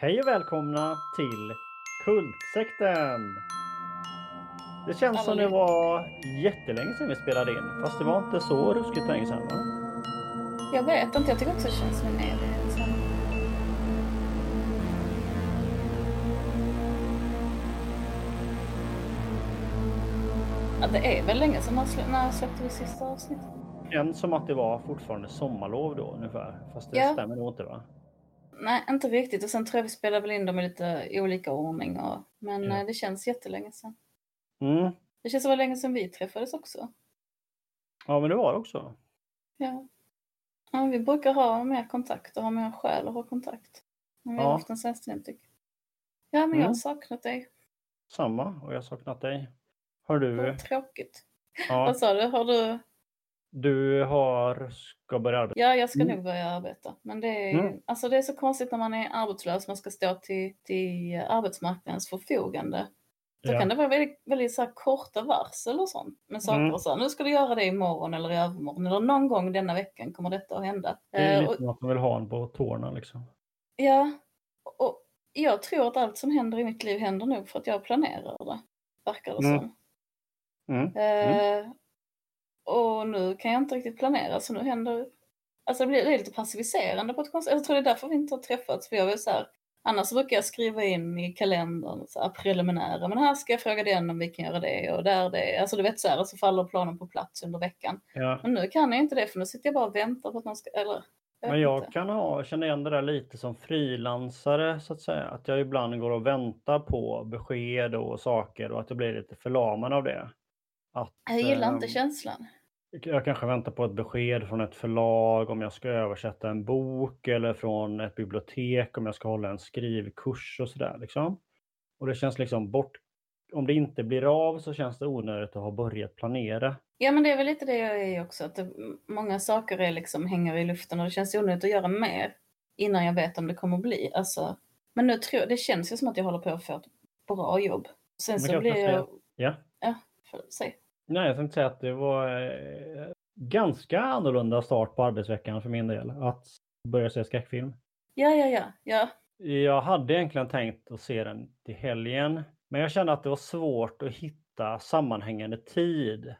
Hej och välkomna till Kultsekten! Det känns som det var jättelänge sedan vi spelade in, fast det var inte så ruskigt länge sedan va? Jag vet inte, jag tycker också det känns som en evighet sedan. Ja, det är väl länge sedan, sl- när släppte vi sista avsnittet? Känns som att det var fortfarande sommarlov då ungefär, fast det Ja. stämmer nog inte va? Nej, inte riktigt. Och sen tror jag vi spelade väl in dem i lite olika ordning. Och... Men eh, det känns jättelänge sedan. Mm. Det känns som det var länge sedan vi träffades också. Ja men det var det också. Ja. ja vi brukar ha mer kontakt och ha mer skäl att ha kontakt. Men vi har Ja. haft den senaste tiden tycker. Ja, men jag har Mm. saknat dig. Samma, och jag har saknat dig. Har du? Vad tråkigt. Ja, Vad sa du? Har du? Du har, ska börja arbeta. Ja, jag ska Mm. nog börja arbeta. Men det är, Mm. alltså det är så konstigt när man är arbetslös. Man ska stå till, till arbetsmarknadens förfogande. Då Ja. kan det vara väldigt, väldigt så korta varsel och sånt med saker Mm. och så. Nu ska du göra det imorgon eller i övermorgon eller någon gång denna veckan kommer detta att hända. Det är Eh, lite som att man vill ha en på tårna liksom. ja, och jag tror att allt som händer i mitt liv händer nog för att jag planerar det. Verkar det Mm. som. Mm. Eh, och nu kan jag inte riktigt planera så nu händer Alltså det blir det är lite passiviserande på ett konstigt Jag tror det är därför vi inte har träffats. För jag vill så här, annars brukar jag skriva in i kalendern så här, preliminära. Men här ska jag fråga den om vi kan göra det och där det. Alltså du vet så här, så faller planen på plats under veckan. Ja. Men nu kan jag inte det för nu sitter jag bara och väntar på att någon ska, eller jag Men jag inte. kan ha, känna igen det där lite som frilansare så att säga. Att jag ibland går och väntar på besked och saker och att jag blir lite förlamad av det. Att, Jag gillar inte ehm, känslan. Jag kanske väntar på ett besked från ett förlag om jag ska översätta en bok eller från ett bibliotek om jag ska hålla en skrivkurs och sådär liksom. Och det känns liksom bort. Om det inte blir av så känns det onödigt att ha börjat planera. Ja men det är väl lite det jag är också. Att många saker är liksom hänger i luften och det känns onödigt att göra mer innan jag vet om det kommer att bli. Alltså, men nu tror det känns ju som att jag håller på att få ett bra jobb. Sen Men så jag blir jag... Ja. Ja, för, säg. Nej, jag tänkte säga att det var eh, ganska annorlunda start på arbetsveckan för min del. Att börja se skräckfilm. Ja, ja, ja, ja. Jag hade egentligen tänkt att se den till helgen. Men jag kände att det var svårt att hitta sammanhängande tid.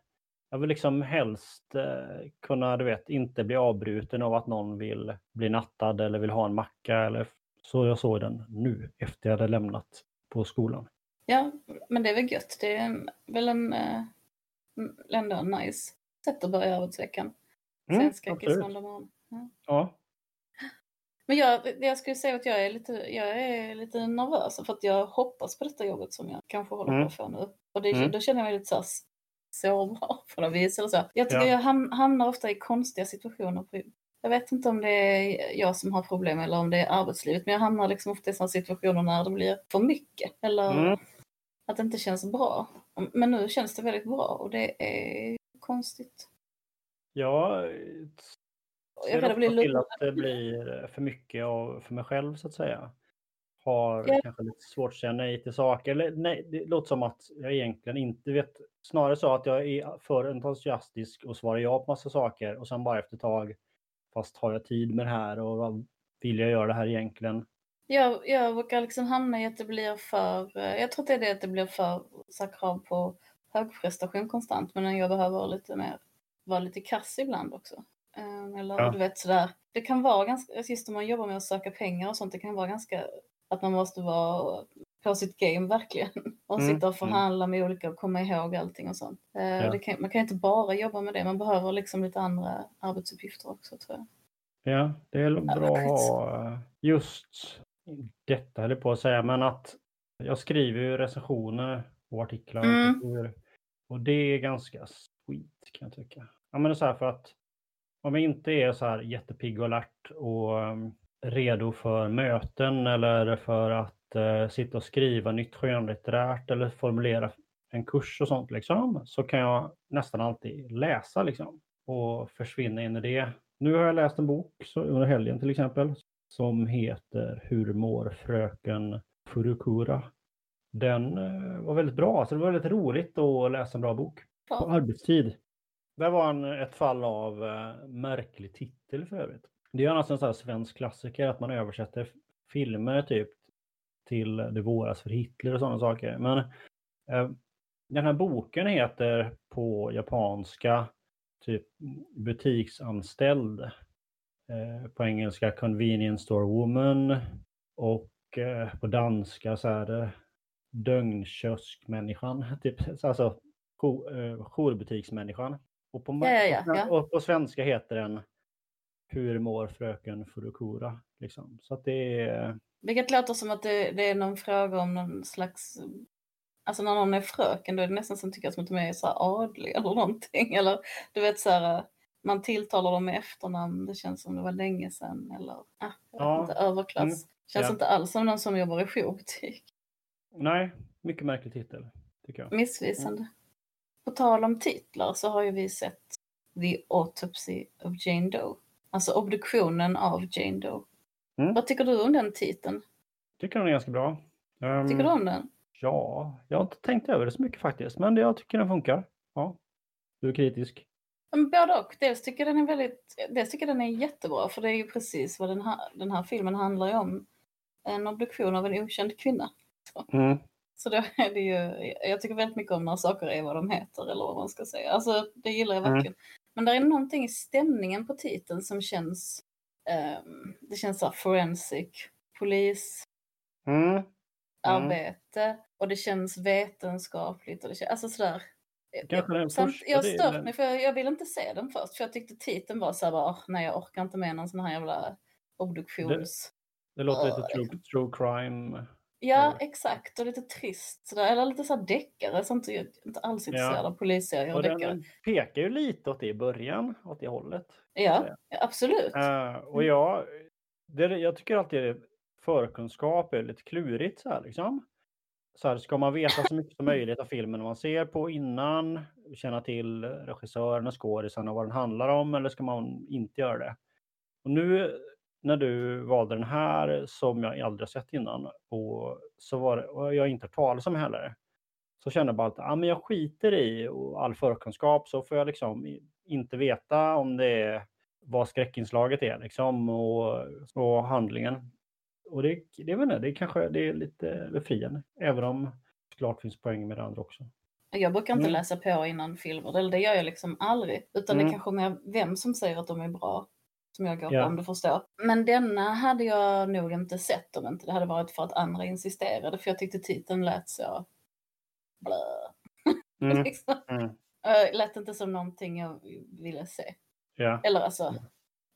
Jag vill liksom helst eh, kunna, du vet, inte bli avbruten av att någon vill bli nattad eller vill ha en macka. Eller så jag såg den nu efter jag hade lämnat på skolan. Ja, men det är väl gött. Det är väl en, eh, ändå en nice sätt att börja arbetsveckan. Mm, skräckis absolut. Ja. Ja, Men jag, jag skulle säga att jag är lite, jag är lite nervös för att jag hoppas på detta jobbet som jag kanske håller Mm. på få nu. Och det, Mm. då känner jag mig lite så sårbar på något vis. Eller så. Jag tycker Ja. jag ham, hamnar ofta i konstiga situationer. På, jag vet inte om det är jag som har problem eller om det är arbetslivet. Men jag hamnar liksom ofta i sådana situationer när det blir för mycket. Eller Mm. Att det inte känns bra. Men nu känns det väldigt bra och det är konstigt. jag Jag ser ofta till att det blir för mycket av, för mig själv så att säga. Har Ja. kanske lite svårt att säga nej till saker. Eller nej, det låter som att jag egentligen inte vet. Snarare så att jag är för entusiastisk och svarar ja på massa saker och sen bara efter ett tag. Fast har jag tid med det här och vad vill jag göra det här egentligen? Jag, jag brukar liksom hamna i att det blir för, eh, jag tror att det är det att det blir för så krav på högprestation konstant. Men jag behöver lite mer, vara lite kass ibland också. Eh, Eller Ja. du vet sådär, det kan vara ganska, just om man jobbar med att söka pengar och sånt, det kan vara ganska, att man måste vara på sitt game verkligen. Och Mm, sitta och förhandla med olika och komma ihåg allting och sånt. Eh, Ja. kan, man kan inte bara jobba med det, man behöver liksom lite andra arbetsuppgifter också tror jag. Ja, det är bra att ha eh, just detta höll jag på att säga, men att jag skriver ju recensioner och artiklar och Mm. Och det är ganska sweet kan jag tycka. Ja, men det är så här för att om jag inte är så här jättepigg och alert och um, redo för möten eller för att eh, sitta och skriva nytt skönlitterärt eller formulera en kurs och sånt liksom, så kan jag nästan alltid läsa liksom och försvinna in i det. Nu har jag läst en bok så, under helgen till exempel som heter Hur mår fröken Furukura? Den eh, var väldigt bra, så det var väldigt roligt att läsa en bra bok på arbetstid. Det var en, ett fall av eh, märklig titel för övrigt. Det är annars en sån här svensk klassiker att man översätter filmer typ till Det våras för Hitler och sådana saker. Men eh, den här boken heter på japanska typ butiksanställd. Eh, på engelska Convenience Store Woman och eh, på danska så är det Dögnkioskmänniskan. Typ, alltså jourbutiksmänniskan. Och på, Ja, ja, ja, ja. och på svenska heter den Hur mår fröken Furukura? Liksom. Så att det är... Vilket låter som att det, det är någon fråga om någon slags... Alltså när någon är fröken då är det nästan som tycker som att de är så här adlig eller någonting. Eller du vet så här, man tilltalar dem med efternamn. Det känns som det var länge sedan. Eller ah, jag Ja. inte, överklass. Mm, Känns ja. inte alls som någon som jobbar i jourbutik. Nej, mycket märklig titel. Tycker jag. Missvisande. På tal om titlar så har ju vi sett The Autopsy of Jane Doe. Alltså obduktionen av Jane Doe. Mm. Vad tycker du om den titeln? Tycker den är ganska bra. Ehm, Tycker du om den? Ja, jag har inte tänkt över det så mycket faktiskt. Men jag tycker den funkar. Ja. Du är kritisk. Men Både och. Dels tycker jag den är väldigt, dels tycker den är jättebra för det är ju precis vad den här, den här filmen handlar om. En obduktion av en okänd kvinna. Mm. Så då är det ju, jag tycker väldigt mycket om när saker är vad de heter eller vad man ska säga. Alltså det gillar jag Mm. verkligen. Men det är någonting i stämningen på titeln som känns, ehm, det känns så här forensic, polis, Mm. arbete och det känns vetenskapligt och det känns, alltså sådär. Den Samt, jag har stört mig för jag, jag ville inte se den först för jag tyckte titeln var så här bara, "Åh, nej jag orkar inte med någon sån här jävla obduktions... Det låter lite Ja, true, true crime. Ja, exakt. Och lite trist sådär. Eller lite så här deckare. Sånt jag är inte alls intresserad av polisserier och Och deckare. den pekar ju lite åt det i början, åt det hållet. Ja, ja, absolut. Eh, och jag, det, jag tycker alltid det, förkunskap är lite klurigt så här liksom. Så här, ska man veta så mycket som möjligt av filmen man ser på innan, känna till regissören och skådisen och vad den handlar om, eller ska man inte göra det? Och nu när du valde den här som jag aldrig har sett innan och så var det, och jag inte hört talas om heller. Så kände jag bara att ah, men jag skiter i och all förkunskap så får jag liksom inte veta om det är vad skräckinslaget är liksom och, och handlingen. Och det, det, inte, det kanske det är lite befriande, även om det klart finns poäng med det andra också. Jag brukar inte Mm. läsa på innan filmer. Eller det gör jag liksom aldrig. Utan det Mm. är kanske mer vem som säger att de är bra. Som jag går Ja. på om du förstår. Men denna hade jag nog inte sett om inte det hade varit för att andra insisterade. För jag tyckte titeln lät så... Blö. Mm. liksom. Mm. Äh, lät inte som någonting jag ville se. Ja. Eller alltså,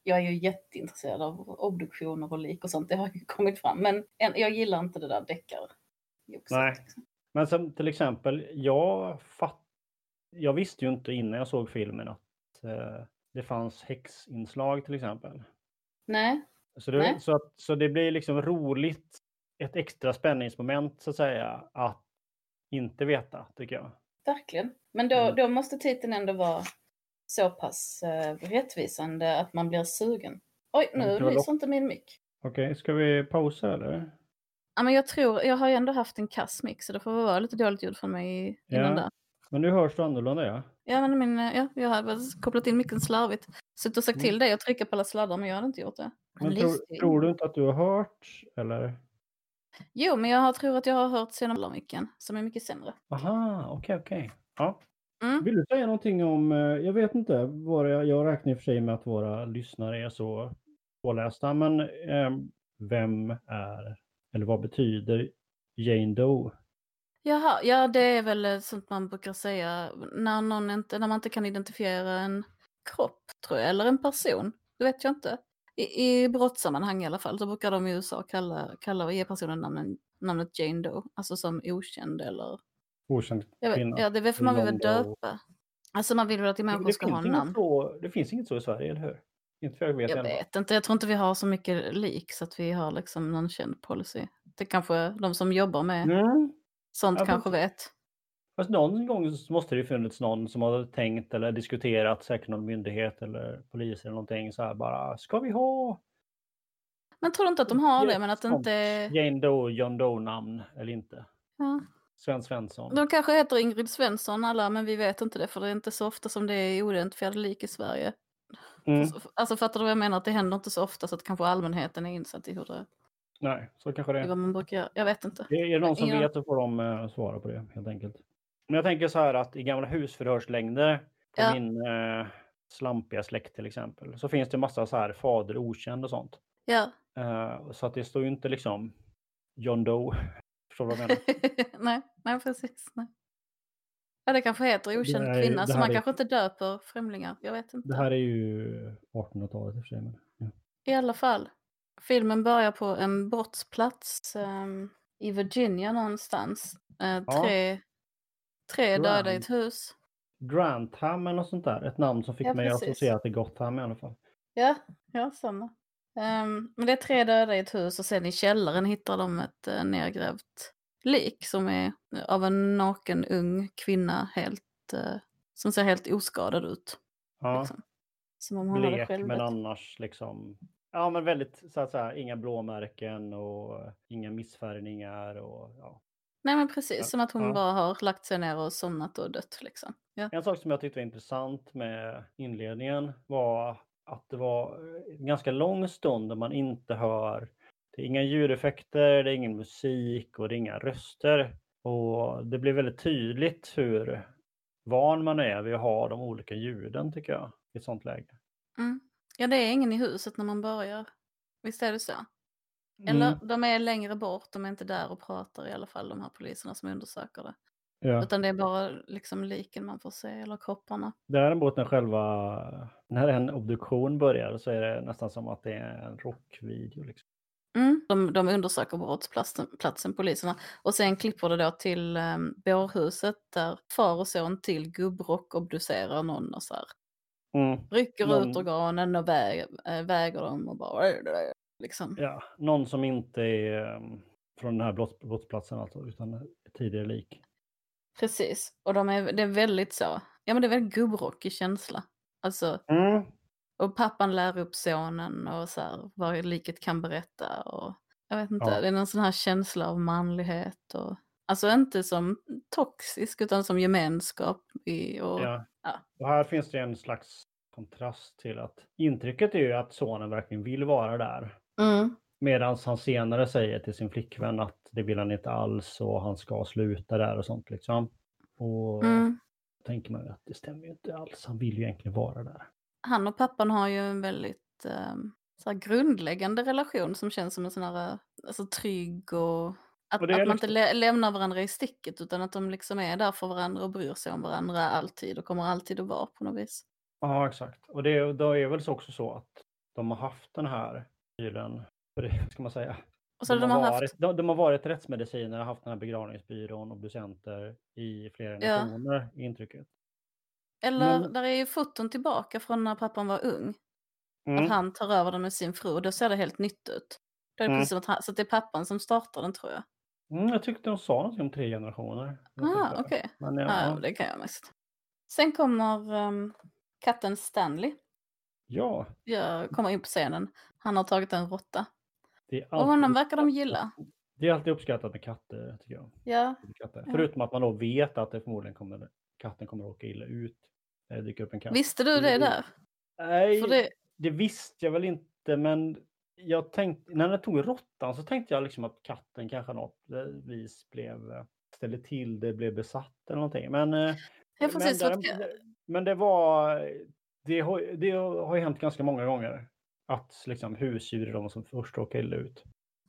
jag är ju jätteintresserad av obduktioner och lik och sånt. Det har ju kommit fram. Men en, jag gillar inte det där deckar. Nej. Men som till exempel, jag, fatt, jag visste ju inte innan jag såg filmen att eh, det fanns häxinslag till exempel. Nej, Så det, Nej. så, att, så det blir liksom roligt, ett extra spänningsmoment så att säga, att inte veta tycker jag. verkligen. Men då, Mm. då måste titeln ändå vara så pass eh, rättvisande att man blir sugen. Oj, nu lyser inte min mick. Okej, ska vi pausa eller? Ja, men jag tror, jag har ju ändå haft en kass mick så det får vara lite dåligt ljud från mig innan Ja. där. Men nu hörs du annorlunda ja. Ja, men min, ja, jag har kopplat in micken slarvigt. Suttit och sagt Mm. till dig att trycka på alla sladdar men jag hade inte gjort det. Men tror, tror du inte att du har hört eller? Jo, men jag har- tror att jag har hört micken som är mycket sämre. Aha, okej okej. Ja. Mm. Vill du säga någonting om, eh, jag vet inte, våra, jag räknar i och för sig med att våra lyssnare är så pålästa, men eh, vem är, eller vad betyder Jane Doe? Jaha, ja det är väl eh, sånt man brukar säga när, någon inte, när man inte kan identifiera en kropp tror jag, eller en person. Det vet jag inte. I, i brottssammanhang i alla fall så brukar de i USA kalla, kalla och ge personen namnet, namnet Jane Doe, alltså som okänd eller... Okänd kvinna. ja, det är väl för man vill väl döpa. Alltså man vill väl att människor ska ha namn. så, det finns inget så i Sverige, eller hur? Inte för jag vet Jag vet inte, jag tror inte vi har så mycket lik så att vi har liksom någon känd policy. Det kanske de som jobbar med Mm. sånt Ja, kanske fast- vet. Fast någon gång måste det ju funnits någon som har tänkt eller diskuterat, säkert någon myndighet eller polis eller någonting så här bara, ska vi ha Men tror du inte att de har det, men att det inte. Jane Doe, John Doe-namn eller inte? Ja. Sven Svensson. De kanske heter Ingrid Svensson alla, men vi vet inte det, för det är inte så ofta som det är oidentifierade lik i Sverige. Mm. Alltså fattar du vad jag menar? Att det händer inte så ofta så att kanske allmänheten är insatt i hur det... Nej, så kanske det Det är är. vad man brukar göra. Jag vet inte. Är är det någon som Ingen- vet så får de eh, svara på det helt enkelt. Men jag tänker så här att i gamla husförhörslängder på Ja. min eh, slampiga släkt till exempel så finns det massa så här fader okänd och sånt. Ja. Eh, så att det står ju inte liksom John Doe. Förstår du vad jag menar? nej, nej, precis. Nej. Ja, det kanske heter okänd är- kvinna, så man är- kanske inte döper främlingar. Jag vet inte. Det här är ju 1800-talet i och för sig. Men, ja. I alla fall. Filmen börjar på en brottsplats ehm, i Virginia någonstans. Eh, Ja. tre tre Grand. döda i ett hus. Grantham eller något sånt där. Ett namn som fick Ja, mig att associera till Gotham i alla fall. Ja, ja samma. Ehm, men det är tre döda i ett hus och sen i källaren hittar de ett uh, nergrävt lik som är av en naken ung kvinna helt, eh, som ser helt oskadad ut. Ja, Liksom. Som om hon hade blek själv men annars liksom. Ja men väldigt så att säga inga blåmärken och inga missfärgningar och ja. Nej men precis, Ja, som att hon ja. bara har lagt sig ner och somnat och dött liksom. Ja. En sak som jag tyckte var intressant med inledningen var att det var en ganska lång stund där man inte hör. Det är inga ljudeffekter, det är ingen musik och det är inga röster. Och det blir väldigt tydligt hur van man är vid att ha de olika ljuden tycker jag i ett sånt läge. Mm. ja, det är ingen i huset när man börjar. Visst är det så? Eller Mm, de är längre bort, de är inte där och pratar i alla fall, de här poliserna som undersöker det. Ja. Utan det är bara liksom liken man får se, eller kropparna. Däremot när själva, när en obduktion börjar så är det nästan som att det är en rockvideo. Liksom. Mm. De, de undersöker brottsplatsen, platsen, poliserna. Och sen klipper det då till um, bårhuset där far och son till gubbrock obducerar någon och så här. Mm. Rycker Någon- ut organen och väger, äh, väger dem och bara liksom. Ja, någon som inte är um, från den här brotts, brottsplatsen alltså, utan tidigare lik. Precis. Och de är, det är väldigt så, ja men det är väldigt gubbrockig känsla. Alltså, Mm. och pappan lär upp sonen och så här, vad liket kan berätta och jag vet inte, Ja. det är någon sån här känsla av manlighet och alltså inte som toxisk utan som gemenskap i, och Ja. ja. Och här finns det en slags kontrast till att intrycket är ju att sonen verkligen vill vara där. Mm. Medan han senare säger till sin flickvän att det vill han inte alls och han ska sluta där och sånt liksom. Och Mm. då tänker man ju att det stämmer ju inte alls. Han vill ju egentligen vara där. Han och pappan har ju en väldigt ehm, så grundläggande relation som känns som en sån här eh, alltså, trygg och att, Och att man inte liksom- lä- lämnar varandra i sticket utan att de liksom är där för varandra och bryr sig om varandra alltid och kommer alltid att vara på något vis. Ja, exakt. Och det, då är väl så också så att de har haft den här för det ska man säga. Och så de, de har varit, haft, de, de har varit rättsmediciner och haft den här begravningsbyrån och docenter i flera Ja. generationer i intrycket. eller men- där är ju foton tillbaka från när pappan var ung. Mm. Att han tar över den med sin fru då ser det helt nytt ut. Då är det Mm. precis han, så att det är pappan som startar den tror jag. Mm, jag tyckte de sa något om tre generationer. Ah, okej. Men, ja, Ja, ja. det kan jag mest. Sen kommer ehm, katten Stanley. ja, Jag kommer in på scenen. Han har tagit en råtta. Det är Och honom verkar de gilla. det är alltid uppskattat med katter, tycker jag. Ja, Katter. Förutom att man då vet att det förmodligen kommer, katten kommer att åka illa ut. när Det dyker upp en katt. visste du det där? Nej, det... det, visste jag väl inte, men jag tänkte, när jag tog råttan så tänkte jag liksom att katten kanske något vis blev, eh, ställde till det, blev besatt eller någonting. Men, eh, men, där, men det var, det har, det har hänt ganska många gånger. Att liksom husdjur är de som först råkar illa ut.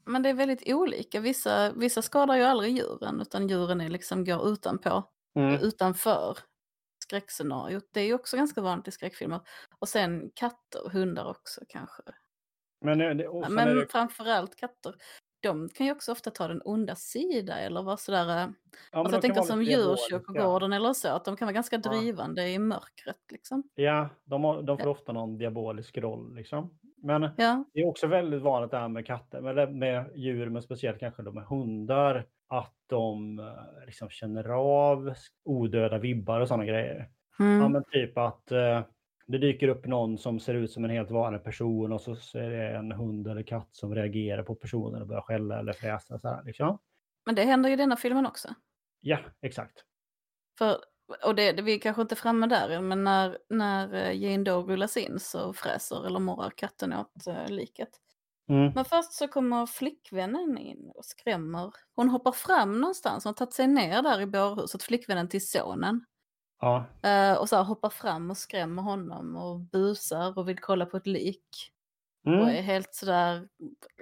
men det är väldigt olika. Vissa, vissa skadar ju aldrig djuren, utan djuren är liksom går utanpå, Mm. utanför skräckscenariot. Det är ju också ganska vanligt i skräckfilmer. Och sen katter hundar också kanske. Men, det, Men det, framförallt katter. De kan ju också ofta ta den onda sida eller vara sådär, eh, ja, alltså jag tänker som djurkyrkogården eller så, att de kan vara ganska Ja. drivande i mörkret liksom. Ja, de, har, de får ofta någon diabolisk roll liksom. Men Ja, Det är också väldigt vanligt det här med katter, med, med djur, men speciellt kanske de med hundar, att de eh, liksom känner av odöda vibbar och sådana grejer. mm. Ja, men typ att eh, det dyker upp någon som ser ut som en helt vanlig person och så är det en hund eller katt som reagerar på personen och börjar skälla eller fräsa. Så här, liksom. men det händer ju i denna filmen också. Ja, exakt. För, och det, det, vi är kanske inte framme där, men när, när eh, Jane Doe rullas in så fräser eller morrar katten åt uh, liket. Mm. Men först så kommer flickvännen in och skrämmer. Hon hoppar fram någonstans, hon har tagit sig ner där i bårhuset, flickvännen till sonen. Ja. Eh, och så hoppar fram och skrämmer honom och busar och vill kolla på ett lik. Och Mm. är helt sådär,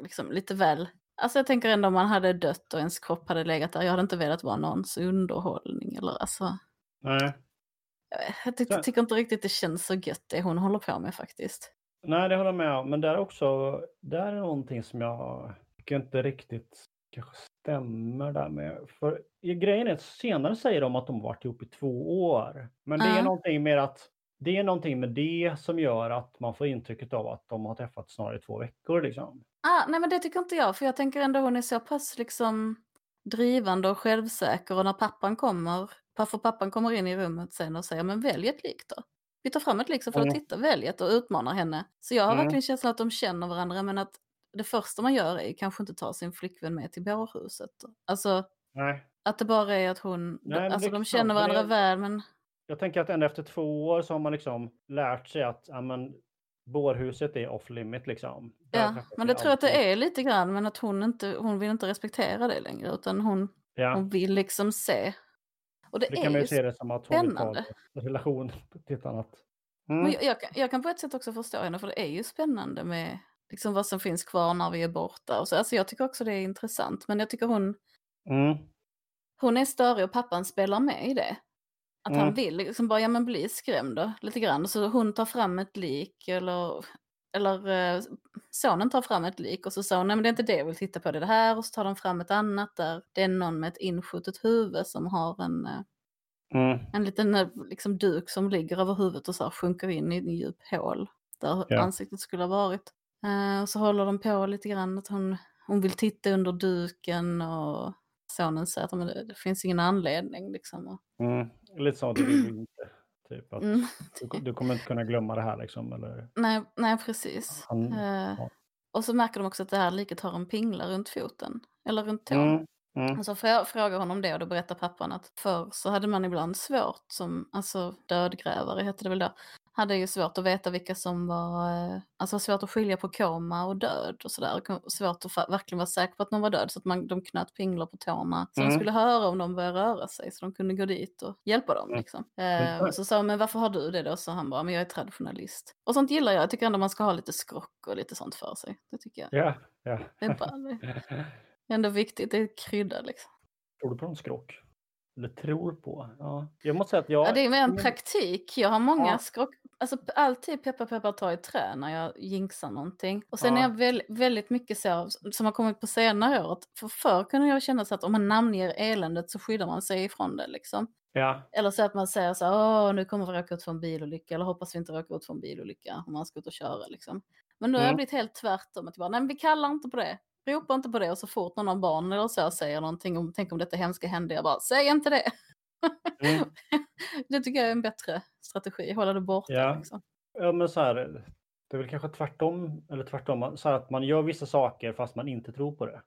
liksom lite väl. Alltså jag tänker ändå om man hade dött och ens kropp hade legat där. Jag hade inte velat vara någons underhållning eller alltså. Nej. jag vet, Jag ty- Så- tycker inte riktigt det känns så gött det hon håller på med faktiskt. Nej, det håller jag med om. Men där är också, där är någonting som jag tycker inte riktigt kanske stämmer där med. För i grejen är att senare säger de att de har varit ihop i två år. Men det är Ja. någonting med att det är någonting med det som gör att man får intrycket av att de har träffats snarare i två veckor liksom. Ah, nej men det tycker inte jag, för jag tänker ändå hon är så pass liksom drivande och självsäker och när pappan kommer, för pappan kommer in i rummet sen och säger men välj ett lik då. Vi tar fram ett lik så får Mm. titta, välj ett och utmanar henne. Så jag har Mm. verkligen känslan att de känner varandra men att det första man gör är kanske inte ta sin flickvän med till bårhuset. Alltså Nej. att det bara är att hon, Nej, alltså de känner varandra det- väl men Jag tänker att ända efter två år så har man liksom lärt sig att ja, men, bårhuset är off limit liksom. Ja, men det tror jag att det är lite grann, men att hon inte, hon vill inte respektera det längre, utan hon, Ja. hon vill liksom se. Och det, Det är kan man ju se det som att hon vill ta spännande. en relation till ett annat. Mm. Men jag, jag, kan, jag kan på ett sätt också förstå henne, för det är ju spännande med liksom vad som finns kvar när vi är borta. Och så. Alltså jag tycker också det är intressant, men jag tycker hon, Mm. hon är större och pappan spelar med i det. Att Mm. han vill liksom bara, ja men bli skrämd då, lite grann. Så hon tar fram ett lik, eller, eller eh, sonen tar fram ett lik och så sa hon, nej men det är inte det jag vill titta på, det är det här. Och så tar de fram ett annat där det är någon med ett inskjutet huvud som har en, eh, Mm. en liten eh, liksom, duk som ligger över huvudet och så här sjunker in i en djup hål där Ja. ansiktet skulle ha varit. Eh, och så håller de på lite grann att hon, hon vill titta under duken och sonen säger att men det, det finns ingen anledning. Liksom. Mm. Lite så, det vill vi inte. Typ att mm, du, du kommer inte kunna glömma det här liksom. Eller, nej, nej, precis. Han- Eh, ja. och så märker de också att det här liket har en pingla runt foten, eller runt tån. mm. Mm. Och så får jag fråga honom det och då berättar pappan att förr så hade man ibland svårt som, alltså dödgrävare hette det väl då, hade ju svårt att veta vilka som var, eh, alltså svårt att skilja på koma och död och sådär. Svårt att verkligen vara säker på att någon var död så att man, de knöt pinglor på tårna. Så Mm. de skulle höra om de började röra sig så de kunde gå dit och hjälpa dem Mm. liksom. Eh, och så sa jag, men varför har du det då? Så han bara, men jag är traditionalist. Och sånt gillar jag, jag tycker ändå man ska ha lite skrock och lite sånt för sig. Det tycker jag. Ja, ja. Det är, bara, det är ändå viktigt, det är krydda liksom. Tror du på någon skrock? Eller tror på? Ja. Jag måste säga att jag... Ja, det är mer en praktik. Jag har många Ja. skrock... Alltså alltid peppar peppar ta i trä när jag jinxar någonting. Och sen Ja. är jag väl, väldigt mycket så som har kommit på senare år. att För förr kunde jag känna så att om man namnger eländet så skyddar man sig ifrån det liksom. Ja, Eller så att man säger så åh nu kommer vi råka ut för en bilolycka. Eller hoppas vi inte råkar ut för en bilolycka om man ska ut och köra liksom. Men nu har jag Mm. blivit helt tvärtom. Att jag bara, nej men vi kallar inte på det. Ropa inte på det och så fort någon av barnen eller så säger någonting om, tänk om detta hemska hände, jag bara, säg inte det. Mm. det tycker jag är en bättre strategi, hålla det borta. Ja. Liksom. ja men så här, det är väl kanske tvärtom, eller tvärtom, så här att man gör vissa saker fast man inte tror på det.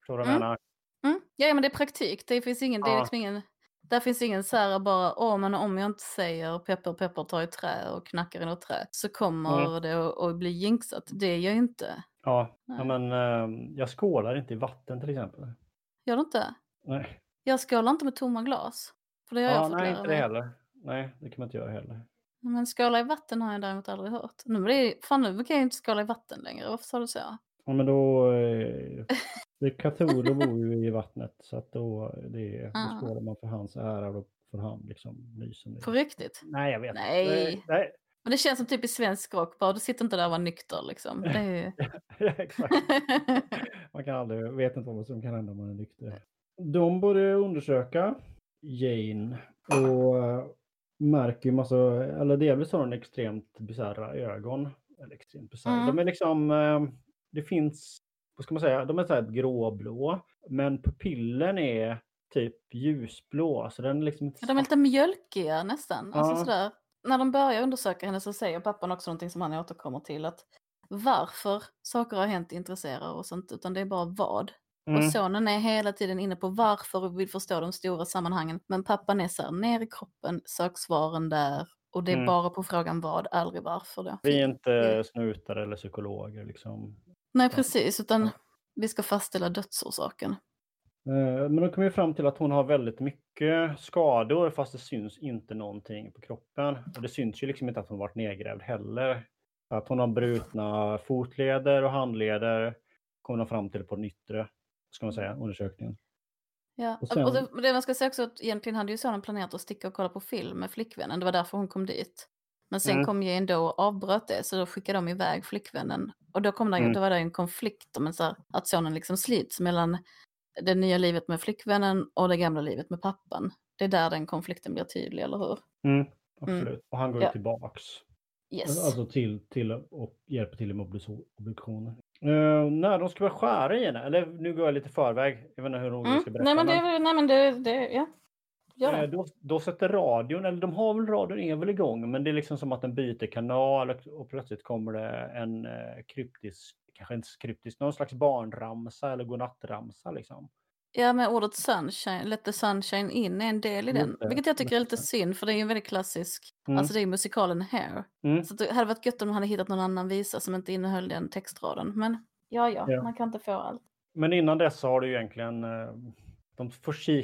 Förstår du vad jag Mm. menar? Mm. Ja, men det är praktik, det finns ingen, det är Ja. liksom ingen, där finns ingen så här bara, åh men om jag inte säger pepper pepper tar i trä och knackar i något trä så kommer Mm. det att, bli jinxat. Det gör ju inte. Ja, Nej. ja men eh, jag skålar inte i vatten till exempel. Gör du inte? Nej, Jag skålar inte med tomma glas. För det har jag ja, fått nej lära inte det heller. Nej, det kan man inte göra heller. Men skåla i vatten har jag däremot aldrig hört. Nu, det, fan nu kan jag inte skåla i vatten längre, varför sa du så? Ja, men då... Eh, Cthulhu bor ju i vattnet så att då, det, då Ah. skålar man för hans ära och får han liksom lysen. På riktigt? Nej, jag vet Nej. inte. Nej, Men det känns som typ i svensk rock, bara du sitter inte där och var nykter liksom. Det är ju... nej. exakt. Man kan aldrig, vet inte vad som kan hända om man är nykter. De börjar undersöka Jane och eh, märker ju massa, eller delvis har hon extremt bisarra ögon. Eller extremt bisarra. Mm. De är liksom, eh, det finns, vad ska man säga, de är så här gråblå. Men pupillen är typ ljusblå. Så den är liksom inte De är lite mjölkiga nästan. Alltså Ja. sådär. När de börjar undersöka henne så säger pappan också någonting som han återkommer till. Att varför saker har hänt intresserar oss inte, utan det är bara vad. Mm. Och sonen är hela tiden inne på varför och vill förstå de stora sammanhangen. Men pappan är så här, ner i kroppen, sök svaren där. Och det är Mm. bara på frågan vad, aldrig varför. Då. Vi är inte snutar eller psykologer liksom. Nej, precis, utan vi ska fastställa dödsorsaken. Eh, Men då kommer vi fram till att hon har väldigt mycket skador fast det syns inte någonting på kroppen. Och det syns ju liksom inte att hon varit nedgrävd heller. Att hon har brutna fotleder och handleder kommer de fram till på den yttre, ska man säga, undersökningen. Ja, Och och, sen- det, det man ska säga också att egentligen hade ju sonen planerat att sticka och kolla på film med flickvännen. Det var därför hon kom dit. Men sen Mm. kom Jane då och avbröt det, så då skickade de iväg flickvännen. Och då, kom det, Mm. då var det en konflikt om en så här, att sonen liksom slits mellan det nya livet med flickvännen och det gamla livet med pappan. Det är där den konflikten blir tydlig, eller hur? Mm, absolut. Och han går ju Ja. tillbaks. Yes. Alltså till, till och hjälper till med obduktion- obduktionen. Uh, när de ska börja skära i henne, eller nu går jag lite förväg, jag vet inte hur jag mm. ska berätta. Nej men det, men- nej, men det, det ja. Gör Eh, det. Då, då sätter radion, eller de har väl radion är väl igång, men det är liksom som att den byter kanal och, och plötsligt kommer det en eh, kryptisk, kanske inte kryptisk, någon slags barnramsa eller godnattramsa liksom. Ja, med ordet sunshine, let the sunshine in är en del i den. Vilket jag tycker är lite synd, för det är ju en väldigt klassisk, Mm. alltså det är musikalen Hair. Mm. Så det hade varit gött om de hade hittat någon annan visa som inte innehöll den textraden. Men ja, ja, Ja. man kan inte få allt. Men innan dess så har du egentligen, eh, de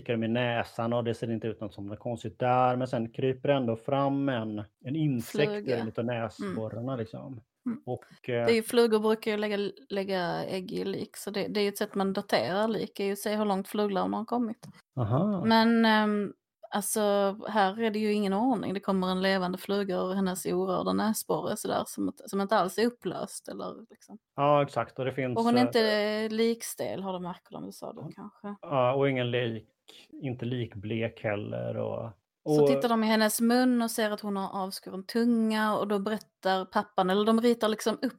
de i näsan och det ser inte ut något som något konstigt där, men sen kryper ändå fram en, en insekt ur av näsborrarna liksom. Mm. Och Det eh, är ju, flugor brukar ju lägga, lägga ägg i lik, så det, det är ju ett sätt man daterar lik, är ju att se hur långt fluglarna har kommit. aha. Men ehm, alltså, här är det ju ingen ordning. Det kommer en levande fluga ur hennes orörda näsborre sådär, som, som inte alls är upplöst. Eller, liksom. Ja, exakt. Och det finns... Och hon är eh, inte likstel, har du märkt om du sa det kanske. Ja, och ingen lik, inte likblek heller. Och, och, Så tittar de i hennes mun och ser att hon har avskuren tunga och då berättar pappan, eller de ritar liksom upp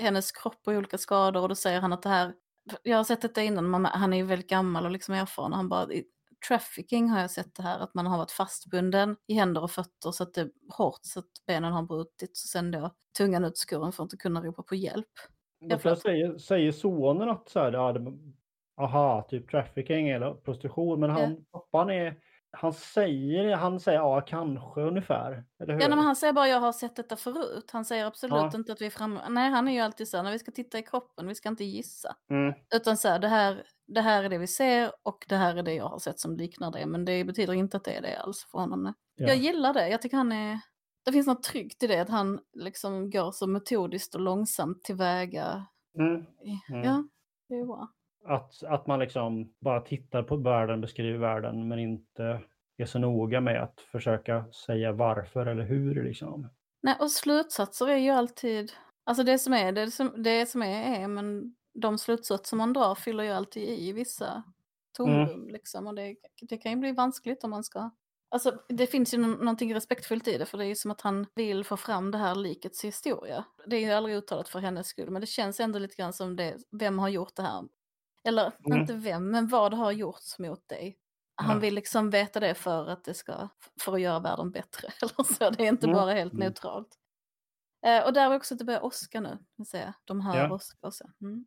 hennes kropp och olika skador och då säger han att det här, jag har sett detta innan, mamma, han är ju väldigt gammal och liksom erfaren, han bara, i trafficking har jag sett det här, att man har varit fastbunden i händer och fötter så att det är hårt så att benen har brutits och sen då tungan utskuren för att inte kunna ropa på hjälp. Förlåt. säger, säger sonen att så här, aha, typ trafficking eller prostitution. Men han, pappan är, han säger, han säger ja, kanske ungefär. Eller hur? Ja, men han säger bara jag har sett detta förut. Han säger absolut Ja. inte att vi är framme. Nej, han är ju alltid så här, när vi ska titta i kroppen, vi ska inte gissa. Mm, Utan så här, det här, det här är det vi ser och det här är det jag har sett som liknar det. Men det betyder inte att det är det alls för honom. ja. Jag gillar det. Jag tycker han är... Det finns något tryggt i det, att han liksom går så metodiskt och långsamt tillväga. Mm. Mm. Ja, det är bra. Att, att man liksom bara tittar på världen, beskriver världen, men inte är så noga med att försöka säga varför eller hur. Liksom. Nej, och slutsatser är ju alltid... Alltså det som är, det som, det som är, är, men de slutsatser man drar fyller ju alltid i vissa tomrum. Liksom, och det, det kan ju bli vanskligt om man ska... Alltså det finns ju nå- någonting respektfullt i det, för det är ju som att han vill få fram det här likets historia. Det är ju aldrig uttalat för hennes skull, men det känns ändå lite grann som det, vem har gjort det här? Eller Mm. inte vem, men vad har gjorts mot dig? Han Ja. vill liksom veta det för att det ska, för att göra världen bättre. Eller så. Det är inte Mm. bara helt Mm. neutralt. Eh, och där är också att det börjar åska nu. säga. De hör Ja. åska och så. Mm.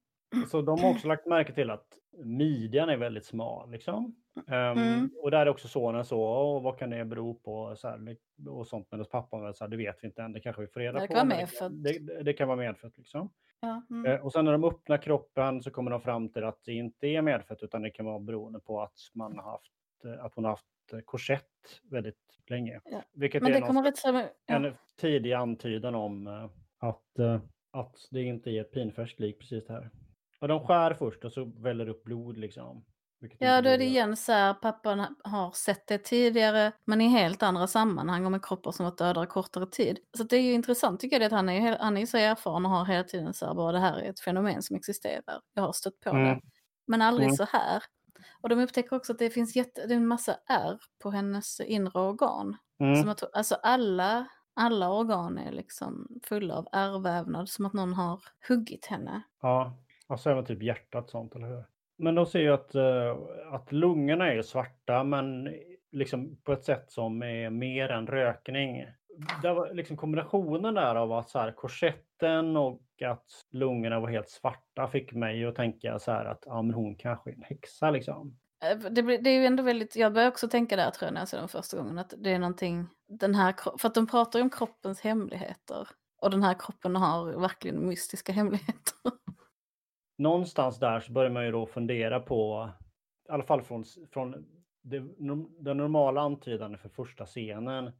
Så de har också lagt märke till att midjan är väldigt smal. Liksom. Mm. Och där är också sonen så, Åh, vad kan det bero på? Så här, och sånt. Men hos pappan så här, det vet vi inte än, det kanske vi får reda Det på. kan. Det, det, det kan vara medfött. Liksom. Mm. Eh, Och sen när de öppnar kroppen så kommer de fram till att det inte är medfött utan det kan vara beroende på att, man har haft, eh, att hon har haft eh, korsett väldigt länge. Ja. Vilket Men är det rätt så... Ja. en tidig antydan om att, att det inte är ett pinfärskt lik precis här. Och de skär först och så väller upp blod liksom. Ja, då är det igen så här, pappan har sett det tidigare, men i helt andra sammanhang och med kroppar som varit döda kortare tid. Så det är ju intressant tycker jag, att han är, han är så erfaren och har hela tiden så här, bara det här är ett fenomen som existerar. Jag har stött på Mm. det. Men aldrig Mm. så här. Och de upptäcker också att det finns jätte, det är en massa ärr på hennes inre organ. Mm. Som att, alltså alla, alla organ är liksom fulla av ärrvävnad, som att någon har huggit henne. Ja, och så även typ hjärtat sånt, eller hur? Men de ser ju att, eh, att lungorna är svarta, men liksom på ett sätt som är mer än rökning. Det var liksom kombinationen där av att så här, korsetten och att lungorna var helt svarta fick mig att tänka så här att ja, men hon kanske är en häxa liksom. Eh, det, det är ju ändå väldigt, jag börjar också tänka där tror jag när jag såg den första gången, att det är någonting, den här, för att de pratar ju om kroppens hemligheter. Och den här kroppen har verkligen mystiska hemligheter någonstans där så börjar man ju då fundera på, i alla fall från, från det, den normala antydan för första scenen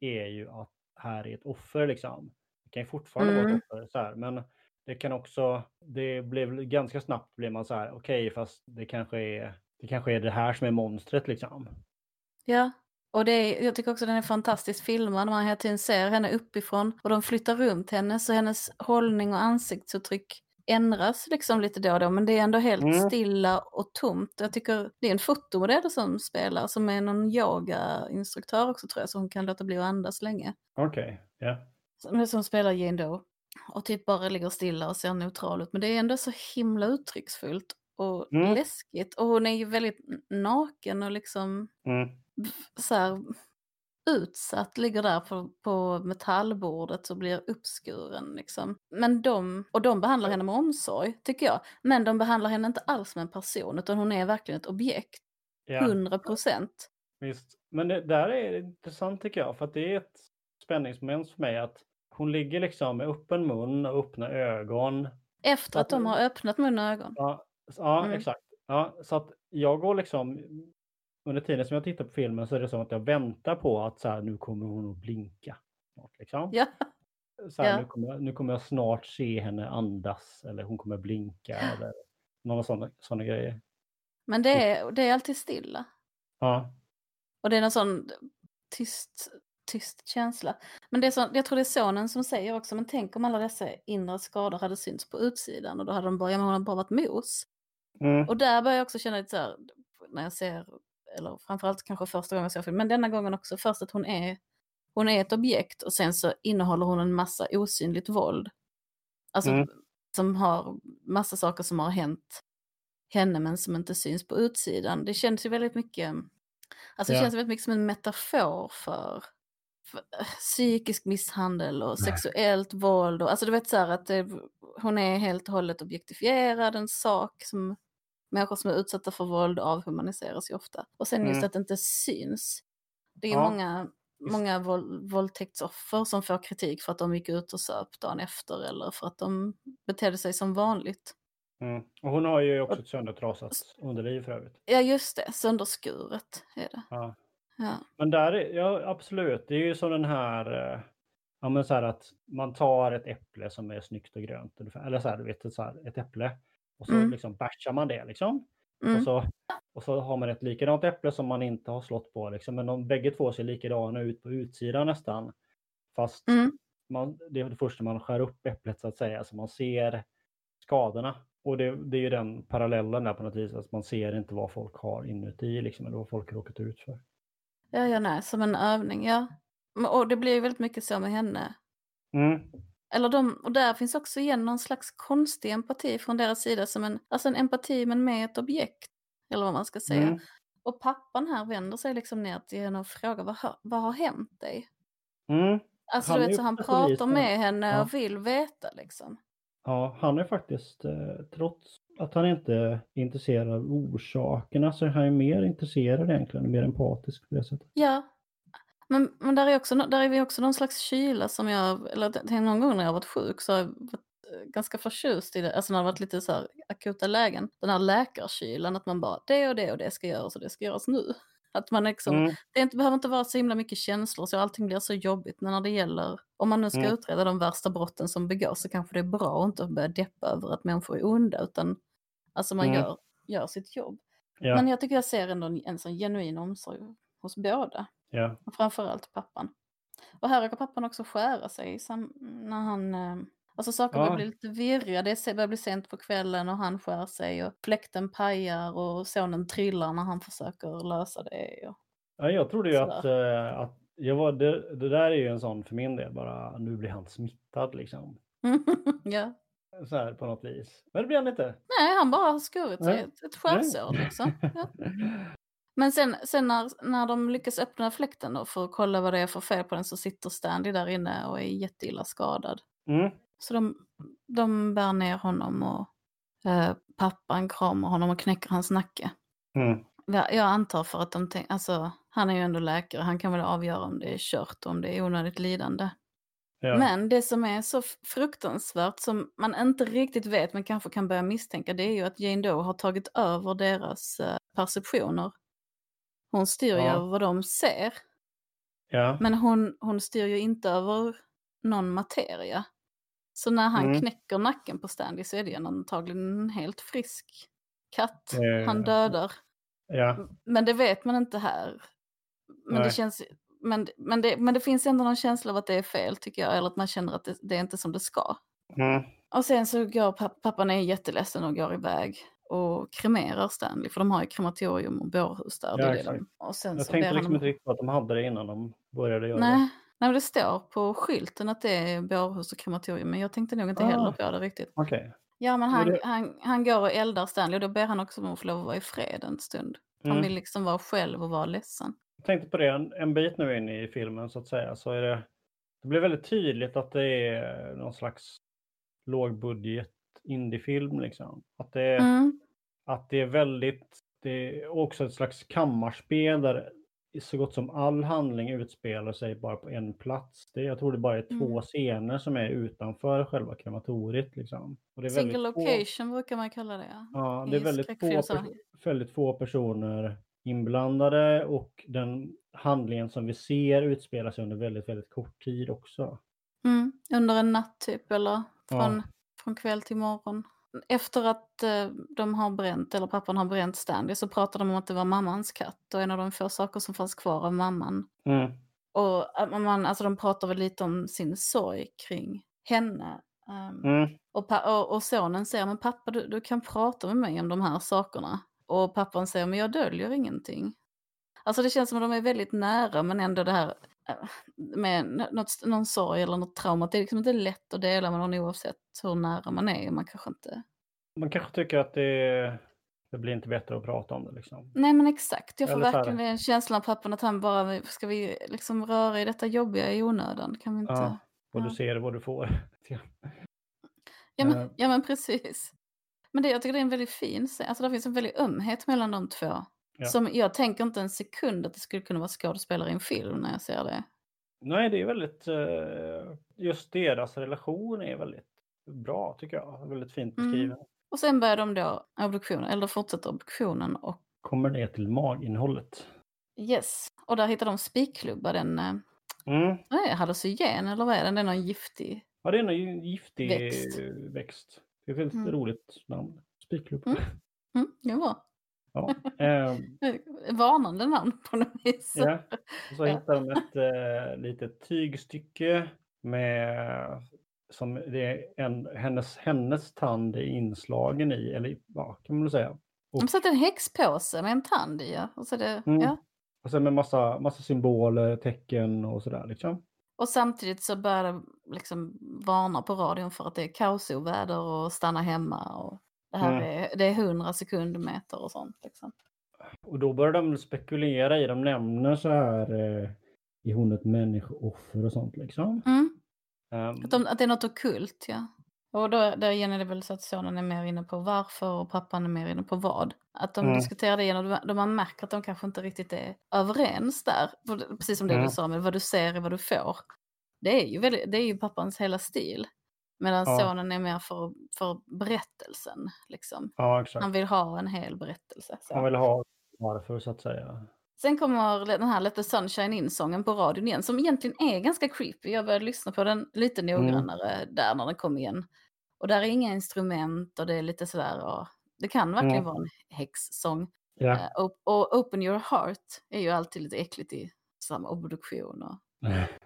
är ju att här är ett offer liksom. Det kan ju fortfarande mm. vara ett mm. offer så här, men det kan också, det blev ganska snabbt blir man så här, okej, okay, fast det kanske är, det kanske är det här som är monstret liksom. Ja, och det är, jag tycker också den är fantastiskt filmad man hela tiden ser henne uppifrån och de flyttar runt henne så hennes hållning och ansiktsuttryck ändras liksom lite då och då men det är ändå helt mm. stilla och tomt. Jag tycker det är en fotomodell som spelar som är någon yogainstruktör också tror jag så hon kan låta bli att andas länge. Okej, okay. ja. Yeah. Som spelar Jane Doe och typ bara ligger stilla och ser neutral ut men det är ändå så himla uttrycksfullt och mm. läskigt och hon är ju väldigt naken och liksom mm. så här, utsatt, ligger där på, på metallbordet och blir uppskuren. Liksom. Men de, och de behandlar henne med omsorg, tycker jag. Men de behandlar henne inte alls som en person, utan hon är verkligen ett objekt. Ja. procent. Visst, men det där är intressant tycker jag, för att det är ett spänningsmoment för mig att hon ligger liksom med öppen mun och öppna ögon. Efter att, att de har öppnat mun och ögon? Ja, ja mm. exakt. Ja, så att jag går liksom under tiden som jag tittar på filmen så är det som att jag väntar på att så här, nu kommer hon att blinka. Snart, liksom. ja. så här, ja. nu, kommer, nu kommer jag snart se henne andas eller hon kommer blinka eller några sådana, sådana grejer. Men det är, det är alltid stilla. Ja. Och det är en sån tyst, tyst känsla. Men det är så, jag tror det är sonen som säger också, men tänk om alla dessa inre skador hade synts på utsidan och då hade de bara, ja men hon har bara varit mos. Mm. Och där börjar jag också känna lite så här, när jag ser eller framförallt kanske första gången jag såg filmen, men denna gången också först att hon är, hon är ett objekt och sen så innehåller hon en massa osynligt våld. Alltså mm. som har massa saker som har hänt henne men som inte syns på utsidan. Det känns ju väldigt mycket, alltså det ja. känns väldigt mycket som en metafor för, för äh, psykisk misshandel och Nej. sexuellt våld. Och, alltså du vet så här att det, hon är helt och hållet objektifierad, en sak som människor som är utsatta för våld avhumaniseras ju ofta. Och sen just mm. att det inte syns. Det är ja. många, många våld, våldtäktsoffer som får kritik för att de gick ut och söp dagen efter eller för att de betedde sig som vanligt. Mm. Och hon har ju också ett söndertrasat underliv för övrigt. Ja just det, sönderskuret är det. Ja. Ja. Men där är, ja absolut, det är ju som den här, eh, ja men så här att man tar ett äpple som är snyggt och grönt, eller så här, du vet, så här, ett äpple och så mm. liksom bashar man det liksom. Mm. Och, så, och så har man ett likadant äpple som man inte har slått på. Liksom. Men de bägge två ser likadana ut på utsidan nästan. Fast mm. man, det är det första man skär upp äpplet så att säga. Så man ser skadorna. Och det, det är ju den parallellen där på något vis. Att man ser inte vad folk har inuti liksom, eller vad folk har råkat ut för. Ja, ja, nej, som en övning, ja. Och det blir ju väldigt mycket så med henne. Mm. Eller de, och där finns också igen någon slags konstig empati från deras sida, som en, alltså en empati men med ett objekt. Eller vad man ska säga. Mm. Och pappan här vänder sig liksom ner till henne och frågar vad, vad har hänt dig? Mm. Alltså han du vet, så han pratar med henne ja. och vill veta liksom. Ja, han är faktiskt, eh, trots att han inte är intresserad av orsakerna, så är han ju mer intresserad egentligen, mer empatisk på det sättet. Ja, men, men där, är också, där är vi också någon slags kyla som jag, eller någon gång när jag varit sjuk så har jag varit eh, ganska förtjust i det, alltså när det varit lite så här akuta lägen. Den här läkarkylan, att man bara det och det och det ska göras och det ska göras nu. Att man liksom, mm. det inte, behöver inte vara så himla mycket känslor så allting blir så jobbigt. Men när det gäller, om man nu ska mm. utreda de värsta brotten som begås så kanske det är bra att inte börja deppa över att människor är onda utan alltså man mm. gör, gör sitt jobb. Ja. Men jag tycker jag ser ändå en, en sån genuin omsorg hos båda. Ja. Framförallt pappan. Och här råkar pappan också skära sig när han... Eh, alltså saker ja. börjar bli lite virriga, det börjar bli sent på kvällen och han skär sig och fläkten pajar och sonen trillar när han försöker lösa det. Och... Ja, jag trodde ju att, äh, att jag var, det, det, där är ju en sån för min del bara, nu blir han smittad liksom. ja. Så här på något vis. Men det blir han inte. Nej, han bara har skurit sig ett, ett skärsår liksom. Ja. Men sen, sen när, när de lyckas öppna fläkten då för att kolla vad det är för fel på den så sitter Stanley där inne och är jätteilla skadad. Mm. Så de, de bär ner honom och eh, pappan kramar honom och knäcker hans nacke. Mm. Jag, jag antar för att de tänker, alltså han är ju ändå läkare, han kan väl avgöra om det är kört och om det är onödigt lidande. Ja. Men det som är så fruktansvärt som man inte riktigt vet men kanske kan börja misstänka det är ju att Jane Doe har tagit över deras eh, perceptioner. Hon styr ju Ja. över vad de ser. ja. Men hon, hon styr ju inte över någon materia. Så när han Mm. knäcker nacken på Stanley så är det ju antagligen en helt frisk katt Eh, han dödar. ja. Men det vet man inte här. Men det känns men, men, det, men det finns ändå någon känsla av att det är fel tycker jag. Eller att man känner att det, det är inte som det ska. Mm. Och sen så går papp, pappan är jätteledsen och går iväg och kremerar Stanley. För de har ju krematorium och bårhus där. det Ja, det och sen Jag så tänkte liksom han inte riktigt på att de hade det innan de började göra Nej, nej, men det står på skylten att det är bårhus och krematorium. Men jag tänkte nog inte Ah. heller på det riktigt. det. Okej. Ja, men han, det- han, han går och eldar Stanley och då ber han också om att få lov att vara i fred en stund. Han Mm. vill liksom vara själv och vara ledsen. Jag tänkte på det en, en bit nu in i filmen så att säga. Så är det, det blir väldigt tydligt att det är någon slags lågbudget indiefilm liksom. Att det Mm. att det är väldigt, det är också ett slags kammarspel där så gott som all handling utspelar sig bara på en plats. Det, jag tror det bara är två Mm. scener som är utanför själva krematoriet. Liksom. Och det är Single väldigt få- location brukar man kalla det. Ja, det är väldigt få, väldigt få personer inblandade och den handlingen som vi ser utspelar sig under väldigt, väldigt kort tid också. Mm. Under en natt typ eller Ja. Från, kväll till morgon. Efter att eh, de har bränt, eller pappan har bränt Stanley så pratar de om att det var mammans katt och en av de få saker som fanns kvar av mamman. Mm. Och att man, alltså de pratar väl lite om sin sorg kring henne. Ehm, Mm. och, och, och sonen säger, men pappa du, du kan prata med mig om de här sakerna. Och pappan säger, men jag döljer ingenting. Alltså det känns som att de är väldigt nära men ändå det här eh, med n- något, någon sorg eller något trauma. Det är liksom inte lätt att dela med någon oavsett hur nära man är. Man kanske inte... Man kanske tycker att det, det blir inte bättre att prata om det liksom. Nej men exakt, jag får Eller verkligen den känslan av pappan att han bara, ska vi liksom röra i detta jobbiga i onödan? Kan vi inte... Ja, Och Ja. du ser vad du får. Ja men, Eh. ja men precis. Men det, jag tycker det är en väldigt fin scen. Alltså det finns en väldig ömhet mellan de två. Ja. Som jag tänker inte en sekund att det skulle kunna vara skådespelare i en film när jag ser det. Nej, det är väldigt, eh, just deras relation är väldigt bra tycker jag. Väldigt fint Mm. beskriven. Och sen börjar de då obduktionen, eller fortsätter obduktionen och Kommer ner till maginnehållet. yes. Och där hittar de spikklubbar, den, eh, Mm. det, hallucinogen eller vad är den? Det är någon giftig. Ja, det är en giftig Växt. växt. Det är ett väldigt Mm. roligt namn. Spikklubb. Mm. Mm, det var Ja. ehm, varnande namn på något vis. ja. Och så hittar de ett eh, litet tygstycke med som det är en, hennes, hennes tand är inslagen i, eller ja, kan man väl säga. De satte en häxpåse med en tand i. ja. Och, så det, Mm. ja. Och sen med massa, massa symboler, tecken och sådär liksom. och samtidigt så börjar det liksom varna på radion för att det är kaosoväder och stanna hemma. Och det här Mm. är, det är 100 sekundmeter och sånt. Liksom. Och då börjar de spekulera i, de nämner så här, eh, är hon ett människooffer och sånt liksom. Mm. Ehm, Att, de, att det är något okult, ja. Och då, där är det väl så att sonen är mer inne på varför och pappan är mer inne på vad. Att de Mm. diskuterar det igen och då- man märker att de kanske inte riktigt är överens där. Precis som det Mm. du sa med vad du ser är vad du får. Det är ju, väldigt, det är ju pappans hela stil. Medan Ja. sonen är mer för, för berättelsen. Liksom. ja. Han vill ha en hel berättelse. Så. Han vill ha varför så att säga. Sen kommer den här Let the Sunshine In-sången på radion igen, som egentligen är ganska creepy. Jag började lyssna på den lite Mm. noggrannare där när den kom igen. Och där är inga instrument och det är lite sådär, ja, det kan verkligen Mm. vara en häxsång. Ja. Eh, Och, och Open Your Heart är ju alltid lite äckligt i samma obduktion. Och,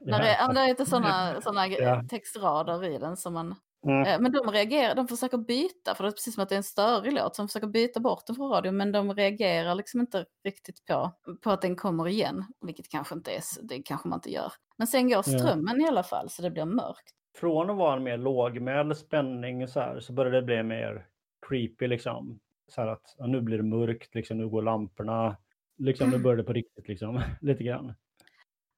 där, är, ja, det är lite sådana såna Ja. textrader i den som man Mm. Eh, Men de reagerar, de försöker byta, för det är precis som att det är en störig låt, så de försöker byta bort den från radion, men de reagerar liksom inte riktigt på, på att den kommer igen, vilket kanske inte är, det kanske man inte gör. Men sen går strömmen i alla fall, så det blir mörkt. Från att vara en mer lågmäld spänning så här så börjar det bli mer creepy liksom. Så här att ja, nu blir det mörkt, liksom, nu går lamporna. Liksom nu börjar det på riktigt liksom, lite grann.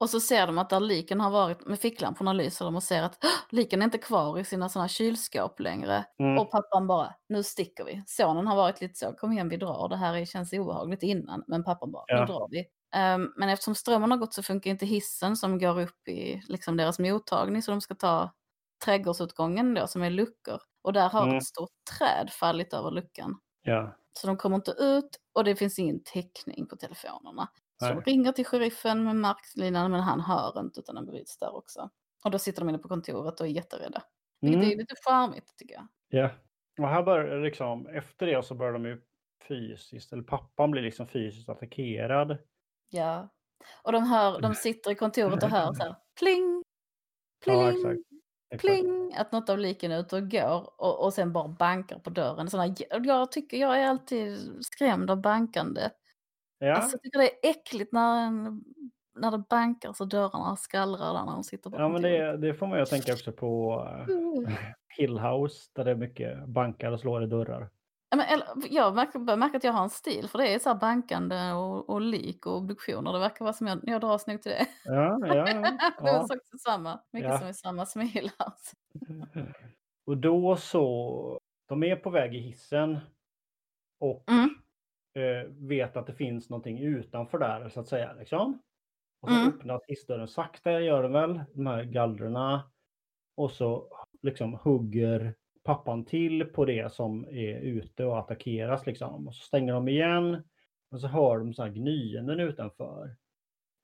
Och så ser de att där liken har varit, med ficklamporna lyser de och ser att "Åh, liken är inte kvar i sina sådana kylskåp längre. Mm. Och pappan bara, nu sticker vi. Sonen har varit lite så, kom igen vi drar, det här är- känns obehagligt innan. Men pappan bara, Ja. nu drar vi. Ehm, men eftersom strömmen har gått så funkar inte hissen som går upp i liksom, deras mottagning så de ska ta trädgårdsutgången då som är luckor. Och där har Mm. ett stort träd fallit över luckan. Ja. Så de kommer inte ut och det finns ingen täckning på telefonerna. Så de ringer till sheriffen med marklinan men han hör inte utan den bryts där också. Och då sitter de inne på kontoret och är jätterädda. Vilket Mm. är lite charmigt tycker jag. Ja. Och här börjar liksom, efter det så börjar de ju fysiskt, eller pappan blir liksom fysiskt attackerad. Ja. Och de, hör, de sitter i kontoret och hör så här pling, pling, Ja, exakt. exakt. pling, att något av liken är ute och går och, och sen bara bankar på dörren. Såna, jag tycker jag är alltid skrämd av bankande. Ja, Alltså, jag tycker det är äckligt när, en, när det bankar så dörrarna skallrar där när de sitter på ja men det, det får man ju att tänka också på Mm. Hill House där det är mycket bankar och slår i dörrar. Ja, men, eller, jag märker, märka att jag har en stil för det är så här bankande och, och lik och obduktioner. Det verkar vara som jag, jag dras nog till det. Ja, ja, ja. det är också samma. Mycket Ja. som är samma som i Hill House. Och då så, de är på väg i hissen och Mm. Eh, vet att det finns någonting utanför där så att säga. Liksom. Och så Mm. öppnas hissdörren sakta, gör den väl, de här gallrarna. Och så liksom hugger pappan till på det som är ute och attackeras liksom. Och så stänger de igen. Och så hör de så här gnyenden utanför.